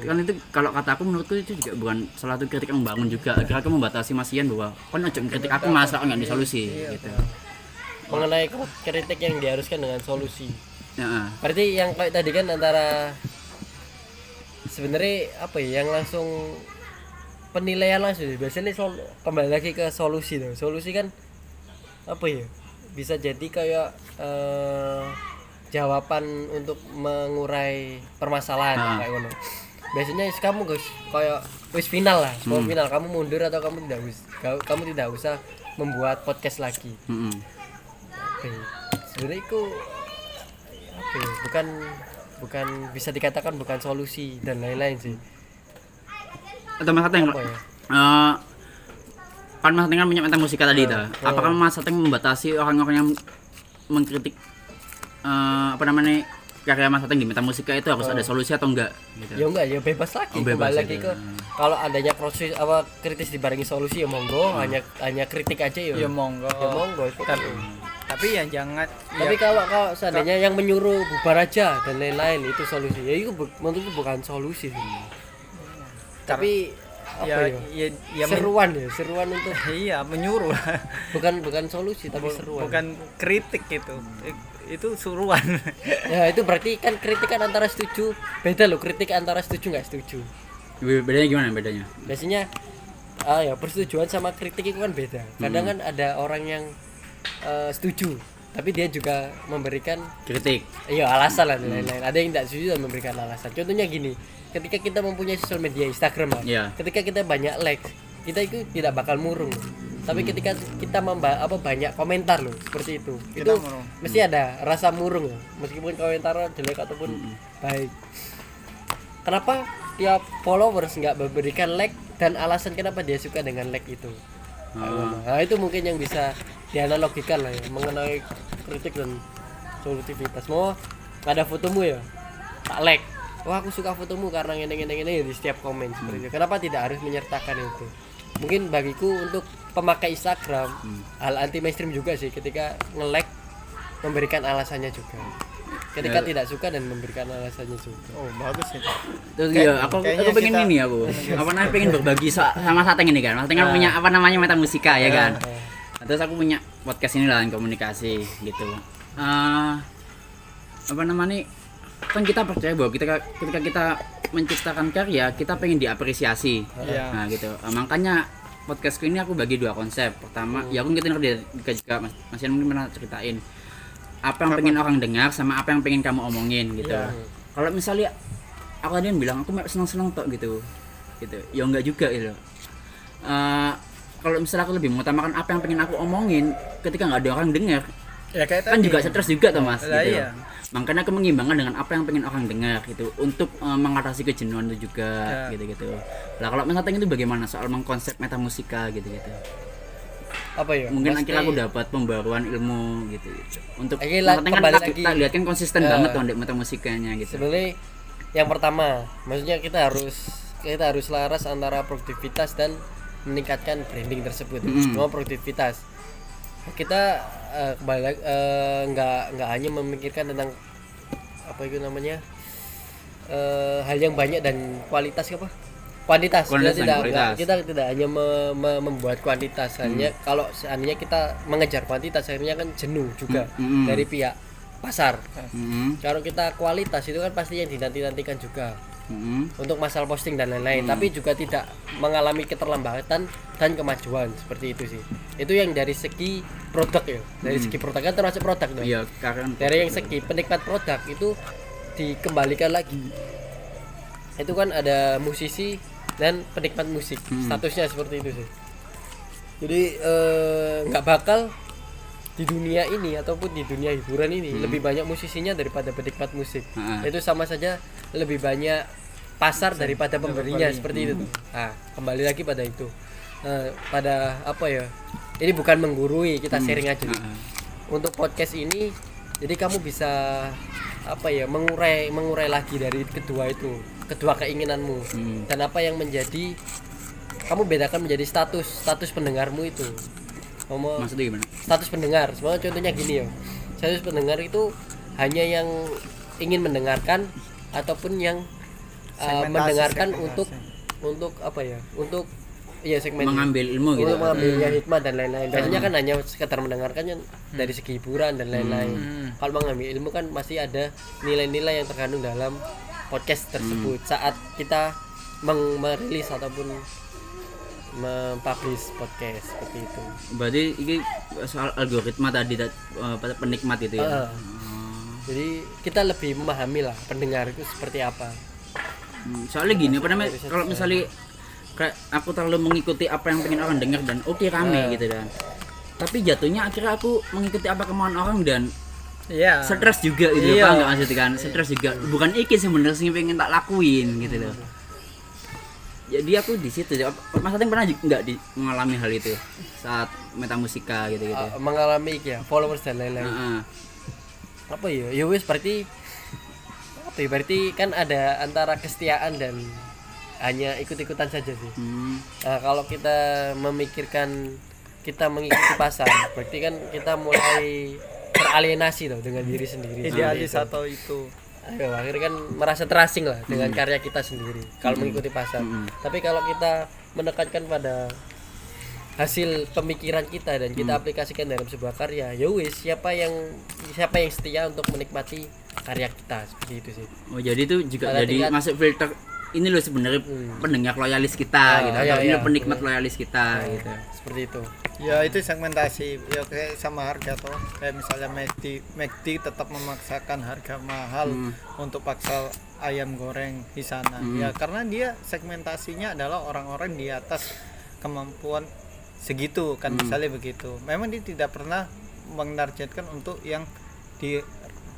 Kan itu kalau kata aku menurutku itu juga bukan salah satu kritik yang membangun juga. Akhirnya aku membatasi Mas Ian bahwa kan aja kritik aku masa nggak ada solusi gitu. mengenai kritik yang diharuskan dengan solusi Ya, berarti yang kayak tadi kan antara sebenarnya apa ya yang langsung penilaian langsung biasanya sol, kembali lagi ke solusi tuh solusi kan apa ya bisa jadi kayak eh, jawaban untuk mengurai permasalahan Ah. kayak ngono biasanya kamu guys kayak wis final lah mau Hmm. final kamu mundur atau kamu tidak us kamu tidak usah membuat podcast lagi Mm-mm. Oke. sebenarnya itu apa ya, bukan bukan bisa dikatakan bukan solusi dan lain-lain sih. Atau mas Ateng apa ya? eh, kan mas Ateng kan punya meta musika tadi Eh, dah eh. apakah mas Ateng membatasi orang-orang yang mengkritik eh, apa namanya karya mas Ateng di meta musika itu harus Eh. ada solusi atau enggak? Gitu. Ya enggak ya bebas lagi Oh, bebas lagi. ke kalau adanya proses apa kritis dibarengi solusi ya monggo Hmm. hanya hanya kritik aja ya. Ya monggo. Ya monggo itu. Tapi tapi ya jangan tapi ya, kalau kalau seandainya yang menyuruh bubar aja dan lain-lain itu solusi. Ya itu menurutku bukan solusi sih. Tapi apa ya, ya, ya, ya seruan ya seruan untuk iya menyuruh. Bukan bukan solusi tapi seruan. bukan kritik gitu. I- itu suruhan. Ya itu berarti kan kritik kan antara setuju beda loh kritik antara setuju nggak setuju. Be- bedanya gimana bedanya? Biasanya ah ya persetujuan sama kritik itu kan beda. Kadang kan ada orang yang eh, setuju tapi dia juga memberikan kritik. Iya alasan lah dan lain-lain. Ada yang tidak setuju dan memberikan alasan. Contohnya gini ketika kita mempunyai sosial media Instagram lah Iya. ketika kita banyak like kita itu tidak bakal murung. Tapi ketika kita memba apa banyak komentar loh seperti itu. Kita itu murung. mesti ada rasa murung loh. Meskipun komentar jelek ataupun baik. Kenapa tiap followers nggak memberikan like dan alasan kenapa dia suka dengan like itu? Ah. nah itu mungkin yang bisa dianalogikan lah ya mengenai kritik dan solusivitas mau ada fotomu ya? Tak like. Wah aku suka fotomu karena ini ini ini di setiap komen seperti itu. Kenapa tidak harus menyertakan itu mungkin bagiku untuk pemakai Instagram hal anti mainstream juga sih ketika nge-like memberikan alasannya juga ketika Ya. tidak suka dan memberikan alasannya juga oh bagus itu Terus Kayak- ya, aku aku pengen kita- ini aku. Apa namanya pengen berbagi so- sama Sateng ini kan. Sateng kan punya apa namanya meta musika ya kan. Eh, Terus aku punya podcast ini lah komunikasi gitu. Eh apa namanya? Kan kita percaya bahwa kita ketika kita menciptakan karya, kita pengen diapresiasi. Iya. Nah, gitu. Eh, makanya podcastku ini aku bagi dua konsep. Pertama, ya aku ngerti dia juga Mas Mas Ian mungkin pernah ceritain apa yang pengen orang dengar sama apa yang pengen kamu omongin gitu. Iya. Kalau misalnya aku tadi bilang aku seneng-seneng tok gitu. Gitu. Ya enggak juga gitu. Eh, kalau misalnya aku lebih mengutamakan apa yang pengen aku omongin ketika nggak ada orang dengar ya kayak kan tadi. juga stres juga tuh mas Lah gitu. iya. Makanya aku mengimbangkan dengan apa yang pengen orang dengar gitu untuk eh, mengatasi kejenuhan itu juga Ya. gitu gitu lah kalau misalnya itu bagaimana soal mengkonsep meta musika gitu gitu apa ya mungkin pasti- akhirnya aku dapat pembaruan ilmu gitu untuk Ateng kan kita, lagi. kita lihat kan konsisten Ya. banget tuh di meta musikanya gitu sebenarnya yang pertama maksudnya kita harus kita harus laras antara produktivitas dan meningkatkan branding tersebut Mm-mm. semua produktivitas kita eh, kembali lagi, eh, nggak nggak hanya memikirkan tentang apa itu namanya eh, hal yang banyak dan kualitas apa kuantitas, Kuantitas kita tidak kualitas. kita tidak hanya me- me- membuat kuantitas hanya Hmm. kalau seandainya kita mengejar kuantitas akhirnya kan jenuh juga Mm-mm. dari pihak pasar Mm-mm. kalau kita kualitas itu kan pasti yang dinanti-nantikan juga Mm-mm. untuk masalah posting dan lain-lain, Hmm. tapi juga tidak mengalami keterlambatan dan kemajuan seperti itu sih. Itu yang dari segi produk ya, dari segi produk kan termasuk produk dong. Hmm. iya karena Dari yang segi penikmat produk itu dikembalikan lagi. Itu kan ada musisi dan penikmat musik, Hmm. statusnya seperti itu sih. Jadi eh, nggak bakal di dunia ini ataupun di dunia hiburan ini lebih banyak musisinya daripada penikmat musik Hmm. Itu sama saja lebih banyak pasar daripada pemberinya seperti itu tuh. Nah, kembali lagi pada itu. Nah, pada apa ya? Ini bukan menggurui, kita sharing aja. Heeh. Untuk podcast ini jadi kamu bisa apa ya? mengurai mengurai lagi dari kedua itu, kedua keinginanmu. Hmm. Dan apa yang menjadi kamu bedakan menjadi status status pendengarmu itu. Kamu maksudnya gimana status pendengar semua contohnya gini ya status pendengar itu hanya yang ingin mendengarkan ataupun yang uh, Segmentasi, mendengarkan segmentasi. untuk untuk apa ya? Untuk ya segmen mengambil ilmu gitu untuk mengambilnya hikmah dan lain-lain. Biasanya kan hanya sekedar mendengarkan yang dari segi hiburan dan lain-lain. Hmm. kalau mengambil ilmu kan masih ada nilai-nilai yang terkandung dalam podcast tersebut. Saat kita meng- merilis ataupun mempublish podcast seperti itu. Berarti ini soal algoritma tadi dat- eh, pada penikmat itu ya? Heeh. Jadi kita lebih memahami lah pendengar itu seperti apa. Hmm, soalnya gini apa namanya kalau misalnya kayak aku terlalu mengikuti apa yang pengen orang dengar dan oke rame Eh. gitu dan tapi jatuhnya akhirnya aku mengikuti apa kemauan orang dan Iya. stres juga gitu Iya. apa nggak maksudnya kan? Stres juga. Bukan iki sebenarnya sih pengen tak lakuin gitu loh. Jadi aku di situ mas Ating pernah nggak di mengalami hal itu? Saat metamusika gitu gitu Uh, mengalami iki ya followers dan lain-lain. Apa ya? Ya wis berarti ya berarti kan ada antara kesetiaan dan hanya ikut-ikutan saja sih Hmm. Nah, kalau kita memikirkan kita mengikuti pasar, berarti kan kita mulai teralienasi loh dengan diri sendiri. Idealis Seperti atau itu. itu. Ayo, akhirnya kan merasa terasing lah dengan karya kita sendiri kalau mengikuti pasar. Tapi kalau kita menekankan pada hasil pemikiran kita dan kita aplikasikan dalam sebuah karya, ya wis siapa yang siapa yang setia untuk menikmati karya kita seperti itu sih. Oh jadi itu juga Pada jadi tingkat- masuk filter ini loh sebenarnya Hmm. pendengar loyalis kita Ah, gitu iya, atau ini iya. penikmat loyalis kita gitu. Seperti itu. Ya itu segmentasi ya kayak sama harga toh kayak misalnya McD McD tetap memaksakan harga mahal untuk paksa ayam goreng di sana ya karena dia segmentasinya adalah orang-orang di atas kemampuan segitu kan misalnya begitu. Memang dia tidak pernah menargetkan untuk yang di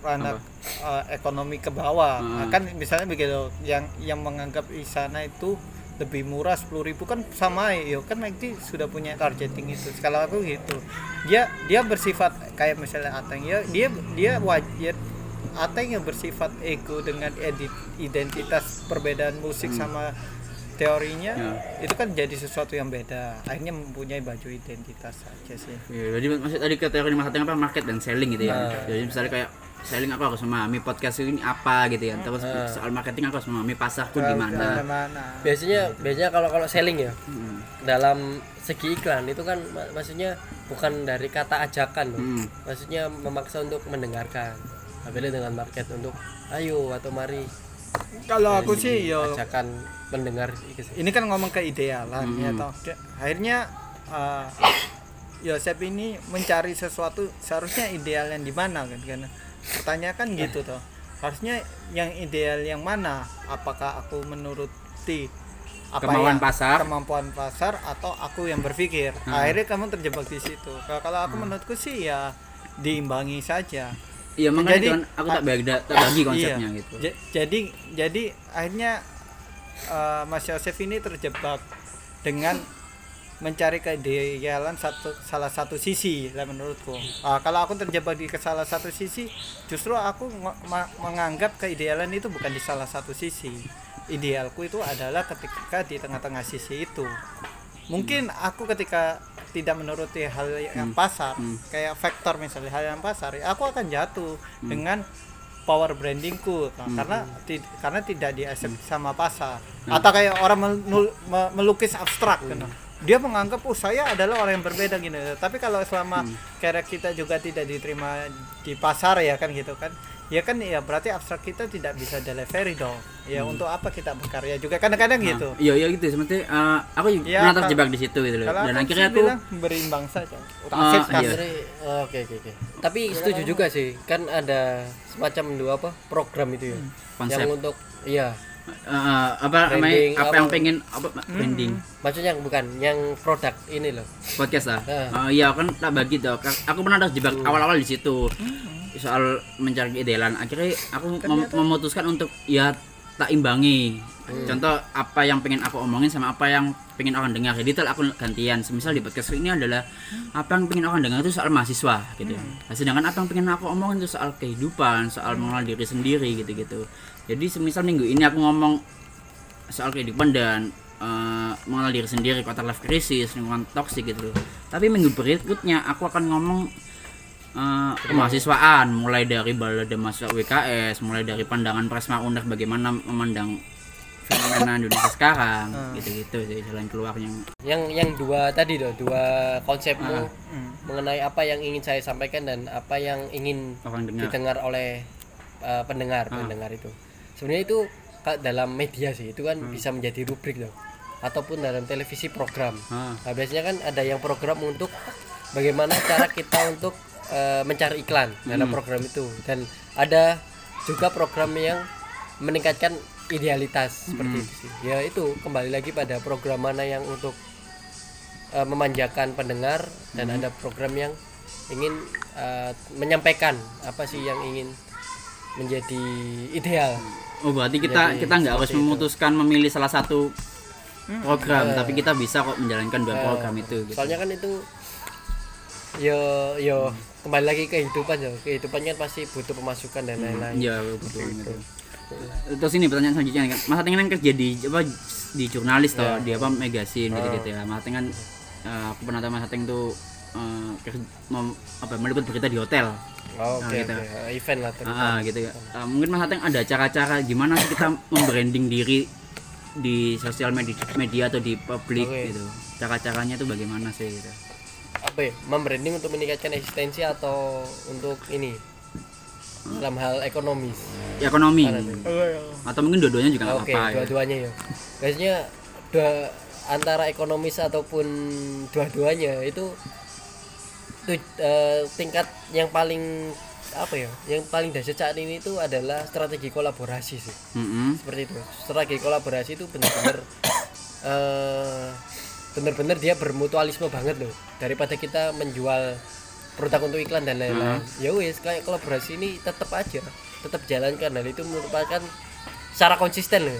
ranah eh, ekonomi ke bawah. Nah, kan misalnya begitu yang yang menganggap di sana itu lebih murah 10.000 kan sama ya kan McD sudah punya targeting itu. Kalau aku gitu. Dia dia bersifat kayak misalnya Ateng ya dia dia wajar Ateng yang bersifat ego dengan edit identitas perbedaan musik sama teorinya itu kan jadi sesuatu yang beda akhirnya mempunyai baju identitas saja sih Ya, jadi maksud tadi ke teori mas Ating apa market dan selling gitu ya. Jadi misalnya kayak selling aku harus memahami podcast ini apa gitu ya. Terus soal marketing aku harus memahami pasarku di mana. mana biasanya biasanya kalau kalau selling ya Hmm. dalam segi iklan itu kan mak- maksudnya bukan dari kata ajakan loh. Hmm. maksudnya memaksa untuk mendengarkan beda dengan market untuk ayo atau mari kalau aku sih ya ajakan sih. ini kan ngomong ke idealan ya Hmm. toh. Dia- akhirnya uh, Yosep ini mencari sesuatu seharusnya ideal yang di mana kan kan? Pertanyaan kan gitu toh. Harusnya yang ideal yang mana? Apakah aku menuruti apa Kemauan yang- pasar. kemampuan pasar atau aku yang berpikir? Akhirnya kamu terjebak di situ. Kalau kalau aku menurutku sih ya diimbangi saja Iya makanya Jadi- kan aku tak bagi tak bagi konsepnya Iya. gitu. Ja- jadi jadi akhirnya eh, Mas Yosef ini terjebak dengan mencari keidealan satu salah satu sisi lah menurutku. Ah, kalau aku terjebak di ke salah satu sisi, justru aku menganggap keidealan itu bukan di salah satu sisi. Idealku itu adalah ketika di tengah-tengah sisi itu. Mungkin aku ketika tidak menuruti hal yang pasar, kayak vektor misalnya hal yang pasar, ya aku akan jatuh dengan power brandingku Nah, karena ti- karena tidak di accept sama pasar. Atau kayak orang menul- melukis abstrak gitu. dia menganggap oh saya adalah orang yang berbeda gini. Tapi kalau selama karya kita juga tidak diterima di pasar ya kan gitu kan ya kan ya berarti abstrak kita tidak bisa delivery dong. Ya untuk apa kita berkarya juga? Kadang-kadang Nah, gitu. Iya iya gitu. Seperti eh, aku juga Ya, pernah kalau- terjebak di situ gitu loh. kalau Dan aku akhirnya aku berimbang saja. Ah, Asik, iya. Oh, oke oke oke. Tapi setuju juga sih. Kan ada semacam dua apa program itu ya. Konsep. yang untuk iya. Eh, apa namanya? Branding, apa apa- yang pengen apa branding? Maksudnya yang bukan yang produk ini loh. Podcast lah. Eh. Eh, iya kan tak bagi. Ka- Aku pernah terjebak awal-awal di situ. Soal mencari idealan. Akhirnya aku mem- memutuskan untuk ya tak imbangi. Contoh apa yang pengen aku omongin sama apa yang pengen orang dengar. Jadi tel aku gantian. Semisal di podcast ini adalah apa yang pengen orang dengar itu soal mahasiswa gitu. Nah, sedangkan apa yang pengen aku omongin itu soal kehidupan, soal mengenal diri sendiri gitu-gitu. Jadi semisal minggu ini aku ngomong soal kehidupan dan eh, mengenal diri sendiri quarter life crisis lingkungan toksik gitu tapi minggu berikutnya aku akan ngomong eh, kemahasiswaan mulai dari balada mahasiswa WKS mulai dari pandangan Presma Uner bagaimana memandang fenomena Indonesia sekarang gitu-gitu sih jalan keluarnya yang yang dua tadi loh dua konsepmu Hmm. mengenai apa yang ingin saya sampaikan dan apa yang ingin orang dengar didengar oleh uh, pendengar Ah. pendengar itu sebenarnya itu dalam media sih itu kan Hmm. bisa menjadi rubrik loh ataupun dalam televisi program Ah. nah, biasanya kan ada yang program untuk bagaimana cara kita untuk uh, mencari iklan dalam Hmm. program itu dan ada juga program yang meningkatkan idealitas seperti Hmm. itu sih ya itu kembali lagi pada program mana yang untuk eh, memanjakan pendengar dan Hmm. ada program yang ingin eh, menyampaikan apa sih yang ingin menjadi ideal Oh berarti kita Jadi, kita nggak harus seperti itu. memutuskan memilih salah satu program, Eh. tapi kita bisa kok menjalankan dua program itu. Gitu. soalnya kan itu yo yo kembali lagi ke kehidupan yo kehidupan kan pasti butuh pemasukan dan lain-lain Iya betul gitu. Terus ini pertanyaan selanjutnya kan, Mas Ateng kan kerja di apa di jurnalis toh, di apa magazine gitu-gitu ya. Mas Ateng kan eh, aku pernah tahu Mas Ateng tuh eh, kerja- mem- apa meliput berita di hotel. Oh, Nah, oke gitu. oke. Eh, event lah terutama. Ah, gitu ya. Mungkin Mas Ateng ada cara-cara gimana sih kita membranding diri di sosial media, media atau di publik Oke. gitu. Cara-caranya tuh bagaimana sih gitu. Apa ya? Membranding untuk meningkatkan eksistensi atau untuk ini? Dalam hal ekonomis. Ya, ekonomi. Mana tuh? atau mungkin dua-duanya juga nggak oke apa-apa ya. dua-duanya ya. Biasanya dua antara ekonomis ataupun dua-duanya itu tuh, eh, tingkat yang paling apa ya? Yang paling dahsyat saat ini itu adalah strategi kolaborasi sih. Mm-mm. seperti itu. Strategi kolaborasi itu benar-benar eh benar-benar dia bermutualisme banget loh. Daripada kita menjual produk untuk iklan dan lain-lain. Ya wis kayak kolaborasi ini tetap aja tetap jalankan. Hal itu merupakan secara konsisten loh.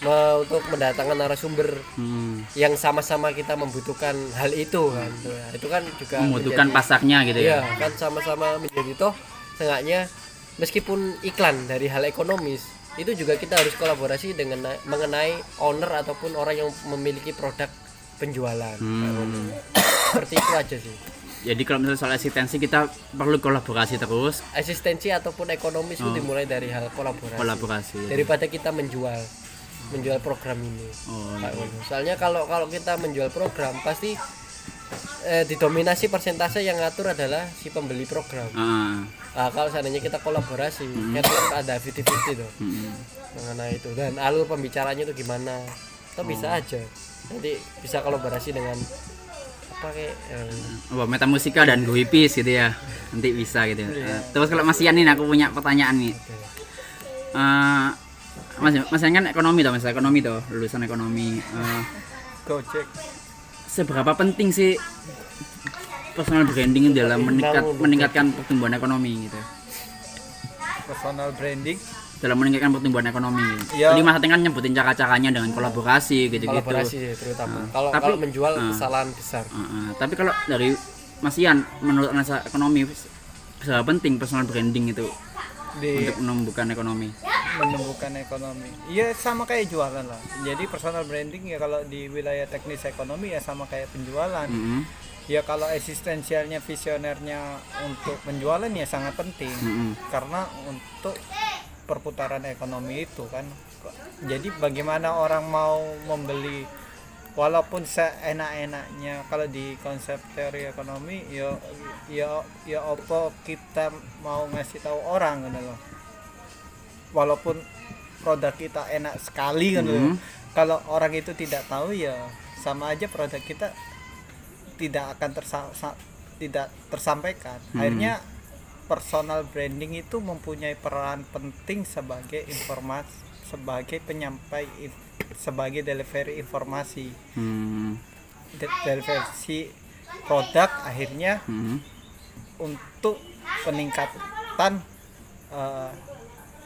Me- untuk mendatangkan narasumber Hmm. yang sama-sama kita membutuhkan hal itu kan. Nah, itu kan juga membutuhkan menjadi- pasarnya gitu Iya, ya. kan sama-sama menjadi toh seenggaknya meskipun iklan dari hal ekonomis itu juga kita harus kolaborasi dengan mengenai owner ataupun orang yang memiliki produk penjualan. Hmm. Seperti itu aja sih. Jadi kalau misalnya soal eksistensi kita perlu kolaborasi terus, Eksistensi ataupun ekonomis itu dimulai dari hal kolaborasi. kolaborasi. Daripada kita menjual menjual program ini. Oh, Pak Wono. Soalnya kalau kalau kita menjual program pasti eh, didominasi persentase yang ngatur adalah si pembeli program. ah, Nah, kalau seandainya kita kolaborasi, kan ada 50-50 tuh mm, mengenai itu dan alur pembicaranya itu gimana. Itu bisa aja. Nanti bisa kolaborasi dengan apa kayak eh, oh, metamusika dan Goipis gitu ya. Nanti bisa gitu. Eh, terus kalau Mas Ian nih aku punya pertanyaan nih. Eh, mas Mas Ian kan ekonomi toh, Mas ekonomi toh, lulusan ekonomi. Gojek. seberapa penting sih personal branding dalam meningkat, meningkatkan pertumbuhan ekonomi gitu? Personal branding. Dalam meningkatkan pertumbuhan ekonomi. Ya. Tadi Mas Ateng kan nyebutin cara-caranya dengan kolaborasi gitu-gitu. kolaborasi terutama. Kalau tapi- kalau menjual ah. kesalahan besar. Uh, uh, tapi kalau dari Mas Ian menurut analisa ekonomi seberapa penting personal branding itu Di untuk menumbuhkan ekonomi menumbuhkan ekonomi. Iya sama kayak jualan lah. Jadi personal branding ya kalau di wilayah teknis ekonomi ya sama kayak penjualan. Mm-mm, Ya kalau eksistensialnya visionernya untuk penjualan ya sangat penting mm-mm. karena untuk perputaran ekonomi itu kan. Jadi bagaimana orang mau membeli walaupun seenak-enaknya kalau di konsep teori ekonomi ya ya ya apa kita mau ngasih tahu orang gitu loh walaupun produk kita enak sekali kan loh Mhm. kalau orang itu tidak tahu ya sama aja produk kita tidak akan tersa- sa- tidak tersampaikan akhirnya personal branding itu mempunyai peran penting sebagai informasi sebagai penyampai sebagai delivery informasi. Hmm, De- delivery produk akhirnya mm-mm. untuk peningkatan eh,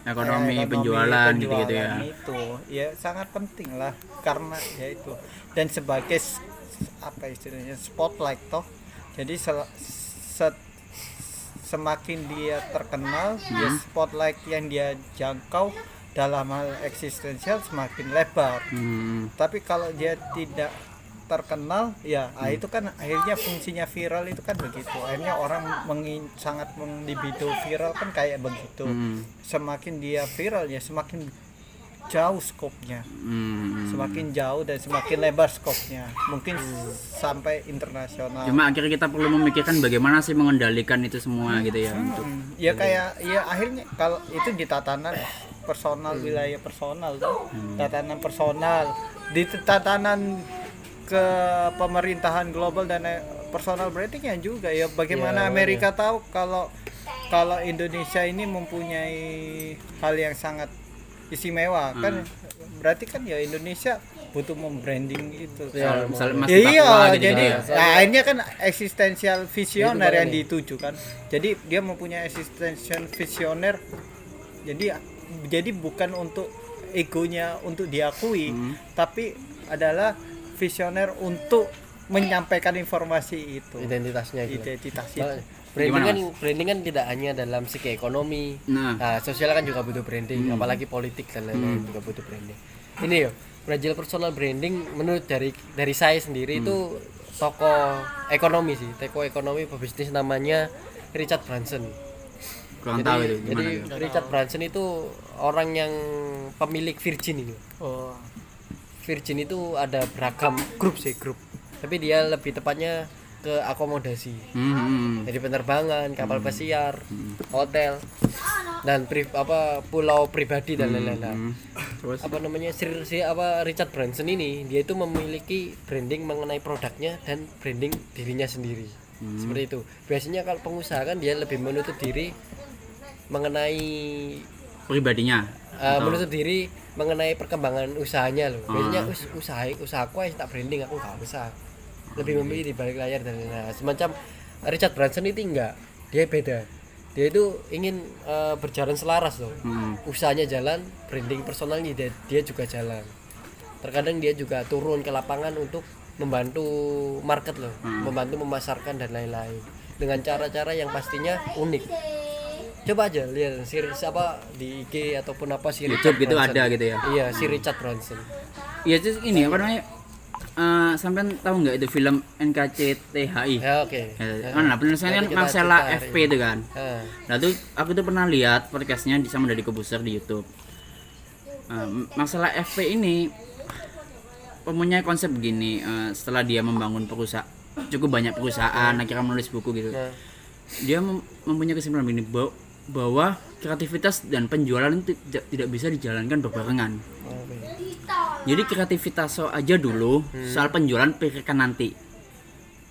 ekonomi, ekonomi penjualan ya. penjualan itu. Ya sangat penting lah karena ya itu. Dan sebagai apa istilahnya spotlight toh. Jadi sel- se- semakin dia terkenal Hmm. spotlight yang dia jangkau dalam hal eksistensial semakin lebar. Hmm, tapi kalau dia tidak terkenal ya ah, itu kan akhirnya fungsinya viral itu kan begitu. Akhirnya orang mengin, sangat mendibido viral kan kayak begitu. Hmm, semakin dia viral ya semakin jauh skopnya. Hmm. semakin jauh dan semakin lebar skopnya. Mungkin sampai internasional. Cuma akhirnya kita perlu memikirkan bagaimana sih mengendalikan itu semua gitu ya untuk Hmm, ya kayak ya akhirnya kalau itu di tatanan personal wilayah personal tuh. Tatanan personal. Di tatanan ke pemerintahan global dan eh, personal brandingnya juga ya. Bagaimana Ya, Amerika tahu kalau kalau Indonesia ini mempunyai hal yang sangat istimewa kan berarti kan ya Indonesia butuh membranding itu Ya, misal mau- Mas Ya, iya, gitu jadi ya. nah, akhirnya kan eksistensial visioner yang makanya. dituju kan. Jadi dia mempunyai eksistensial visioner. Jadi jadi bukan untuk egonya untuk diakui, Hmm. tapi adalah visioner untuk menyampaikan informasi itu. identitasnya gitu. Identitas itu. Branding Gimana, kan branding kan tidak hanya dalam segi ekonomi. Nah. nah sosial kan juga butuh branding apalagi politik dan lain-lain juga butuh branding. Ini yo belajar personal branding menurut dari dari saya sendiri itu tokoh ekonomi sih. Tokoh ekonomi pebisnis namanya Richard Branson. Kurang jadi, tahu itu gimana jadi gitu. Richard Branson itu orang yang pemilik Virgin ini Oh. Virgin itu ada beragam grup sih grup. Tapi dia lebih tepatnya ke akomodasi. Hmm, hmm, jadi penerbangan kapal pesiar hotel dan pri, apa pulau pribadi dan lain-lain. hmm. Terus? Apa namanya Sir, si apa Richard Branson ini dia itu memiliki branding mengenai produknya dan branding dirinya sendiri. Seperti itu. Biasanya kalau pengusaha kan dia lebih menutup diri mengenai pribadinya. uh, menutup diri mengenai perkembangan usahanya loh. Biasanya us, usaha usahaku aja tak branding aku nggak usah lebih memilih di balik layar dan. Nah, semacam Richard Branson itu enggak. Dia beda. Dia itu ingin uh, berjalan selaras loh. Hmm. usahanya jalan branding personalnya dia, dia juga jalan. Terkadang dia juga turun ke lapangan untuk membantu market loh. Membantu memasarkan dan lain-lain. Dengan cara-cara yang pastinya unik. Coba aja lihat series apa di IG ataupun apa si YouTube Richard gitu Branson. ada gitu ya? Iya si Richard Branson. Iya ini apa namanya eh sampean tahu nggak itu film NKCTHI ya oke Ya, kan lah penulisannya kan Marcella FP itu kan Ah, Nah tuh aku tuh pernah lihat podcastnya di sama dari Kobuser di YouTube. Eh, Marcella FP ini mempunyai konsep begini. eh, setelah dia membangun perusahaan cukup banyak perusahaan, akhirnya menulis buku gitu. nah Dia mem- mempunyai kesimpulan begini bahwa, kreativitas dan penjualan itu tidak, tidak bisa dijalankan berbarengan. Jadi kreativitas so aja dulu, soal penjualan pikirkan nanti.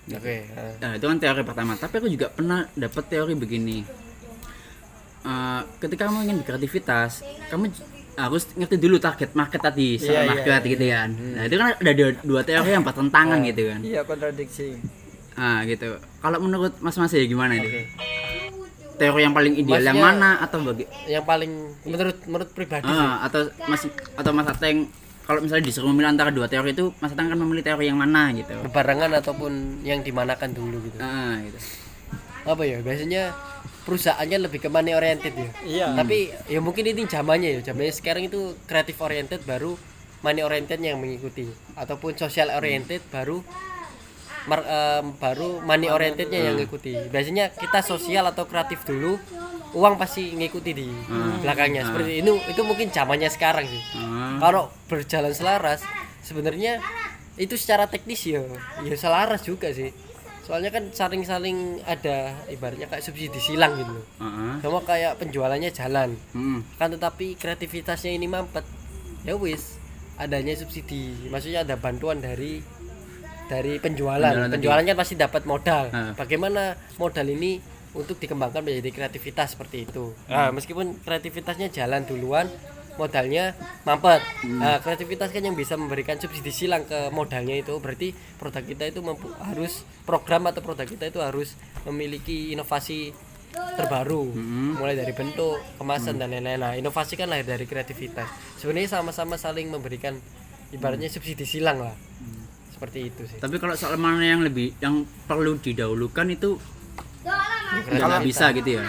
oke ah. Nah, itu kan teori pertama. Tapi aku juga pernah dapat teori begini. Eh, ketika kamu ingin berkreativitas, kamu harus ngerti dulu target market tadi, soal Iya, iya, market gitu kan. Nah, itu kan ada dua, dua teori yang bertentangan gitu kan. Iya kontradiksi. Ah, gitu. Kalau menurut Mas Mas ya gimana itu? Oke. Teori yang paling ideal yang Maksudnya- mana atau bagi yang paling menurut menurut pribadi ah, atau Mas atau Mas Ateng kalau misalnya disuruh memilih antara dua teori itu Mas Ateng akan memilih teori yang mana gitu. berbarengan ataupun yang dimanakan dulu gitu Ah, gitu. apa ya biasanya perusahaannya lebih ke money oriented ya Iya. tapi ya mungkin ini zamannya ya zamannya sekarang itu kreatif oriented baru money oriented yang mengikuti ataupun social oriented baru mar- em, baru money orientednya yang ngikuti. Biasanya kita sosial atau kreatif dulu uang pasti ngikuti di belakangnya. Seperti itu itu mungkin zamannya sekarang sih. Ah, kalau berjalan selaras sebenarnya itu secara teknis ya ya selaras juga sih. Soalnya kan saling-saling ada ibaratnya kayak subsidi silang gitu loh. Ah, ah. sama kayak penjualannya jalan. Hmm. kan tetapi kreativitasnya ini mampet. Ya wis adanya subsidi. Maksudnya ada bantuan dari dari penjualan. Penjualan tadi. penjualannya pasti dapat modal. Ah. bagaimana modal ini untuk dikembangkan menjadi kreativitas seperti itu? Nah, meskipun kreativitasnya jalan duluan modalnya mampet. Nah, kreativitas kan yang bisa memberikan subsidi silang ke modalnya itu. Berarti produk kita itu mampu, harus program atau produk kita itu harus memiliki inovasi terbaru. Mulai dari bentuk kemasan dan lain-lain. Nah inovasi kan lahir dari kreativitas. Sebenarnya sama-sama saling memberikan ibaratnya subsidi silang lah seperti itu sih Tapi kalau soal mana yang lebih yang perlu didahulukan itu Kalau nggak bisa gitu ya.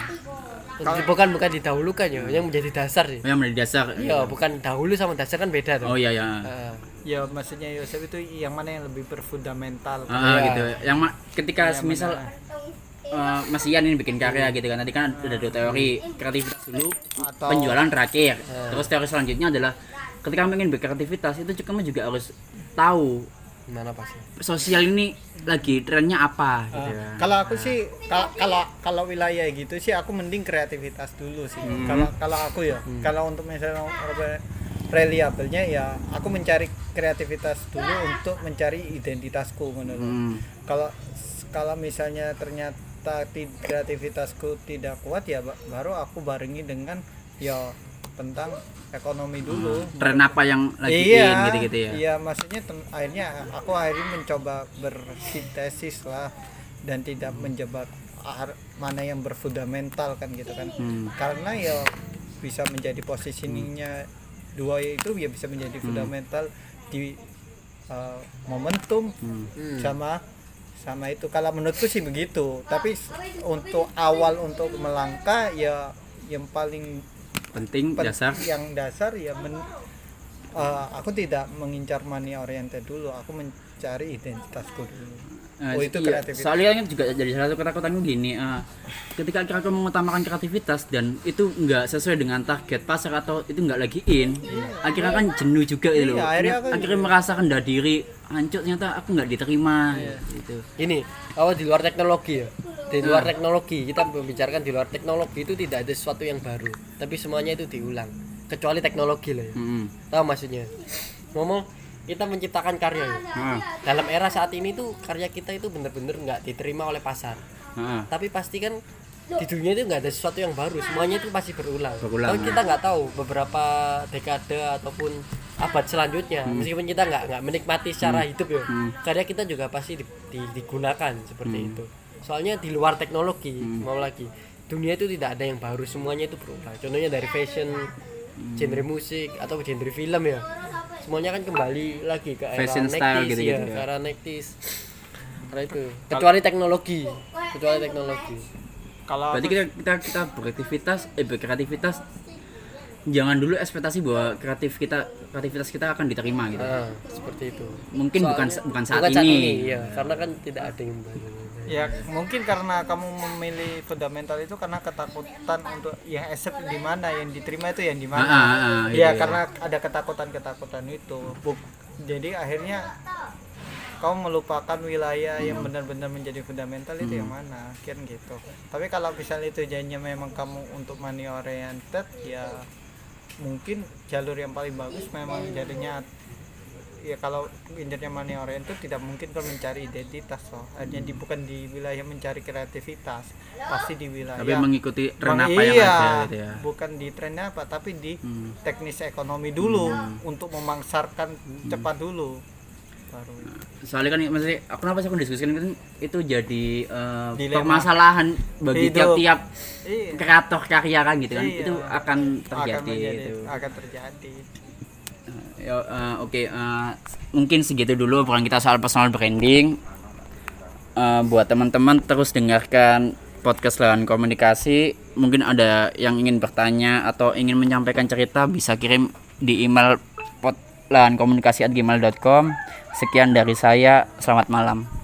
bukan bukan didahulukan ya yang menjadi dasar sih Oh, yang menjadi dasar. ya bukan dahulu sama dasar kan beda tuh Oh iya ya. Ah, Ya maksudnya Yosef itu yang mana yang lebih berfundamental? Ah, Iya. gitu. Yang ma- ketika Yang misal mana? eh, Mas Ian ini bikin karya gitu kan. Tadi kan ada dua teori, kreativitas dulu, Atau- penjualan terakhir. Terus teori selanjutnya adalah ketika ingin berkreativitas itu kamu juga harus tahu gimana pasti sosial ini lagi trennya apa gitu ya. Kalau aku sih kal- kalau kalau wilayah gitu sih aku mending kreativitas dulu sih. Kalau kalau aku ya, kalau untuk misalnya reliabelnya ya aku mencari kreativitas dulu untuk mencari identitasku menurut. Hmm. Kalau kalau misalnya ternyata ti- kreativitasku tidak kuat ya ba- baru aku barengi dengan ya tentang ekonomi dulu tren apa yang lagi iya in gitu-gitu ya iya maksudnya akhirnya aku akhirnya mencoba bersintesis lah dan tidak menjebak ar- mana yang berfundamental kan gitu kan Hmm. karena ya bisa menjadi positioningnya dua itu ya bisa menjadi fundamental di uh, momentum Hmm. Hmm. sama sama itu kalau menurutku sih begitu tapi untuk awal untuk melangkah ya yang paling penting pen- dasar. yang dasar ya men, uh, aku tidak mengincar money oriented dulu. Aku mencari identitasku dulu oh itu iya, kreativitas soalnya kan juga jadi salah satu ketakutanku gini eh, ketika kita mengutamakan kreativitas dan itu nggak sesuai dengan target pasar atau itu nggak lagi in akhirnya kan jenuh juga gitu loh Iya, akhirnya aku- akhirnya merasa rendah diri hancur ternyata aku nggak diterima Iya. gitu Ini awal di luar teknologi ya. Di luar teknologi kita membicarakan di luar teknologi itu tidak ada sesuatu yang baru, tapi semuanya itu diulang. Kecuali teknologi lah ya. Mm-mm. Tahu maksudnya? Ngomong kita menciptakan karya ya. Ah, Dalam era saat ini tuh karya kita itu bener-bener nggak diterima oleh pasar. ah, Tapi pasti kan di dunia itu nggak ada sesuatu yang baru, semuanya itu pasti berulang. Berulang, Tapi kita nggak tahu beberapa dekade ataupun abad selanjutnya, Hmm. meskipun kita nggak nggak menikmati secara hidup ya, karya kita juga pasti di- di- digunakan seperti Hmm. itu. Soalnya di luar teknologi, mau lagi dunia itu tidak ada yang baru, semuanya itu berulang. Contohnya dari fashion, Hmm. genre musik atau genre film ya, semuanya kan kembali lagi ke era Fashion style 90s, gitu-gitu ya, ya. ke era 90s. Karena itu, kecuali teknologi, kecuali teknologi. kalau berarti kita kita kita beraktivitas eh berkreativitas jangan dulu ekspektasi bahwa kreatif kita kreativitas kita akan diterima gitu Nah, seperti itu. mungkin bukan Soalnya- bukan saat bukan ini, ya, karena kan tidak ada yang baru. Ya mungkin karena kamu memilih fundamental itu karena ketakutan untuk yang accept di mana yang diterima itu yang di mana. Ah, ah, ah, ya gitu ya. karena ada ketakutan ketakutan itu. Buk- jadi akhirnya kamu melupakan wilayah yang benar-benar menjadi fundamental itu yang mana kan gitu. Tapi kalau misalnya itu jadinya memang kamu untuk money oriented ya mungkin jalur yang paling bagus memang jadinya ya kalau injernya money oriented tidak mungkin kan mencari identitas loh hanya di bukan di wilayah mencari kreativitas pasti di wilayah tapi mengikuti tren apa yang iya, ada gitu ya. bukan di trennya apa tapi di Hmm. teknis ekonomi dulu untuk memangsarkan cepat dulu. Baru. Soalnya kan maksudnya aku kenapa sih aku diskusikan kan itu jadi Dilema. permasalahan bagi tiap-tiap iya. kreator karya kan gitu kan. Iya. itu akan terjadi akan menjadi itu. akan terjadi Ya, eh, oke eh, mungkin segitu dulu obrolan kita soal personal branding. Eh, buat teman-teman terus dengarkan podcast lawan komunikasi. Mungkin ada yang ingin bertanya atau ingin menyampaikan cerita bisa kirim di email pot lawan komunikasi sekian dari saya selamat malam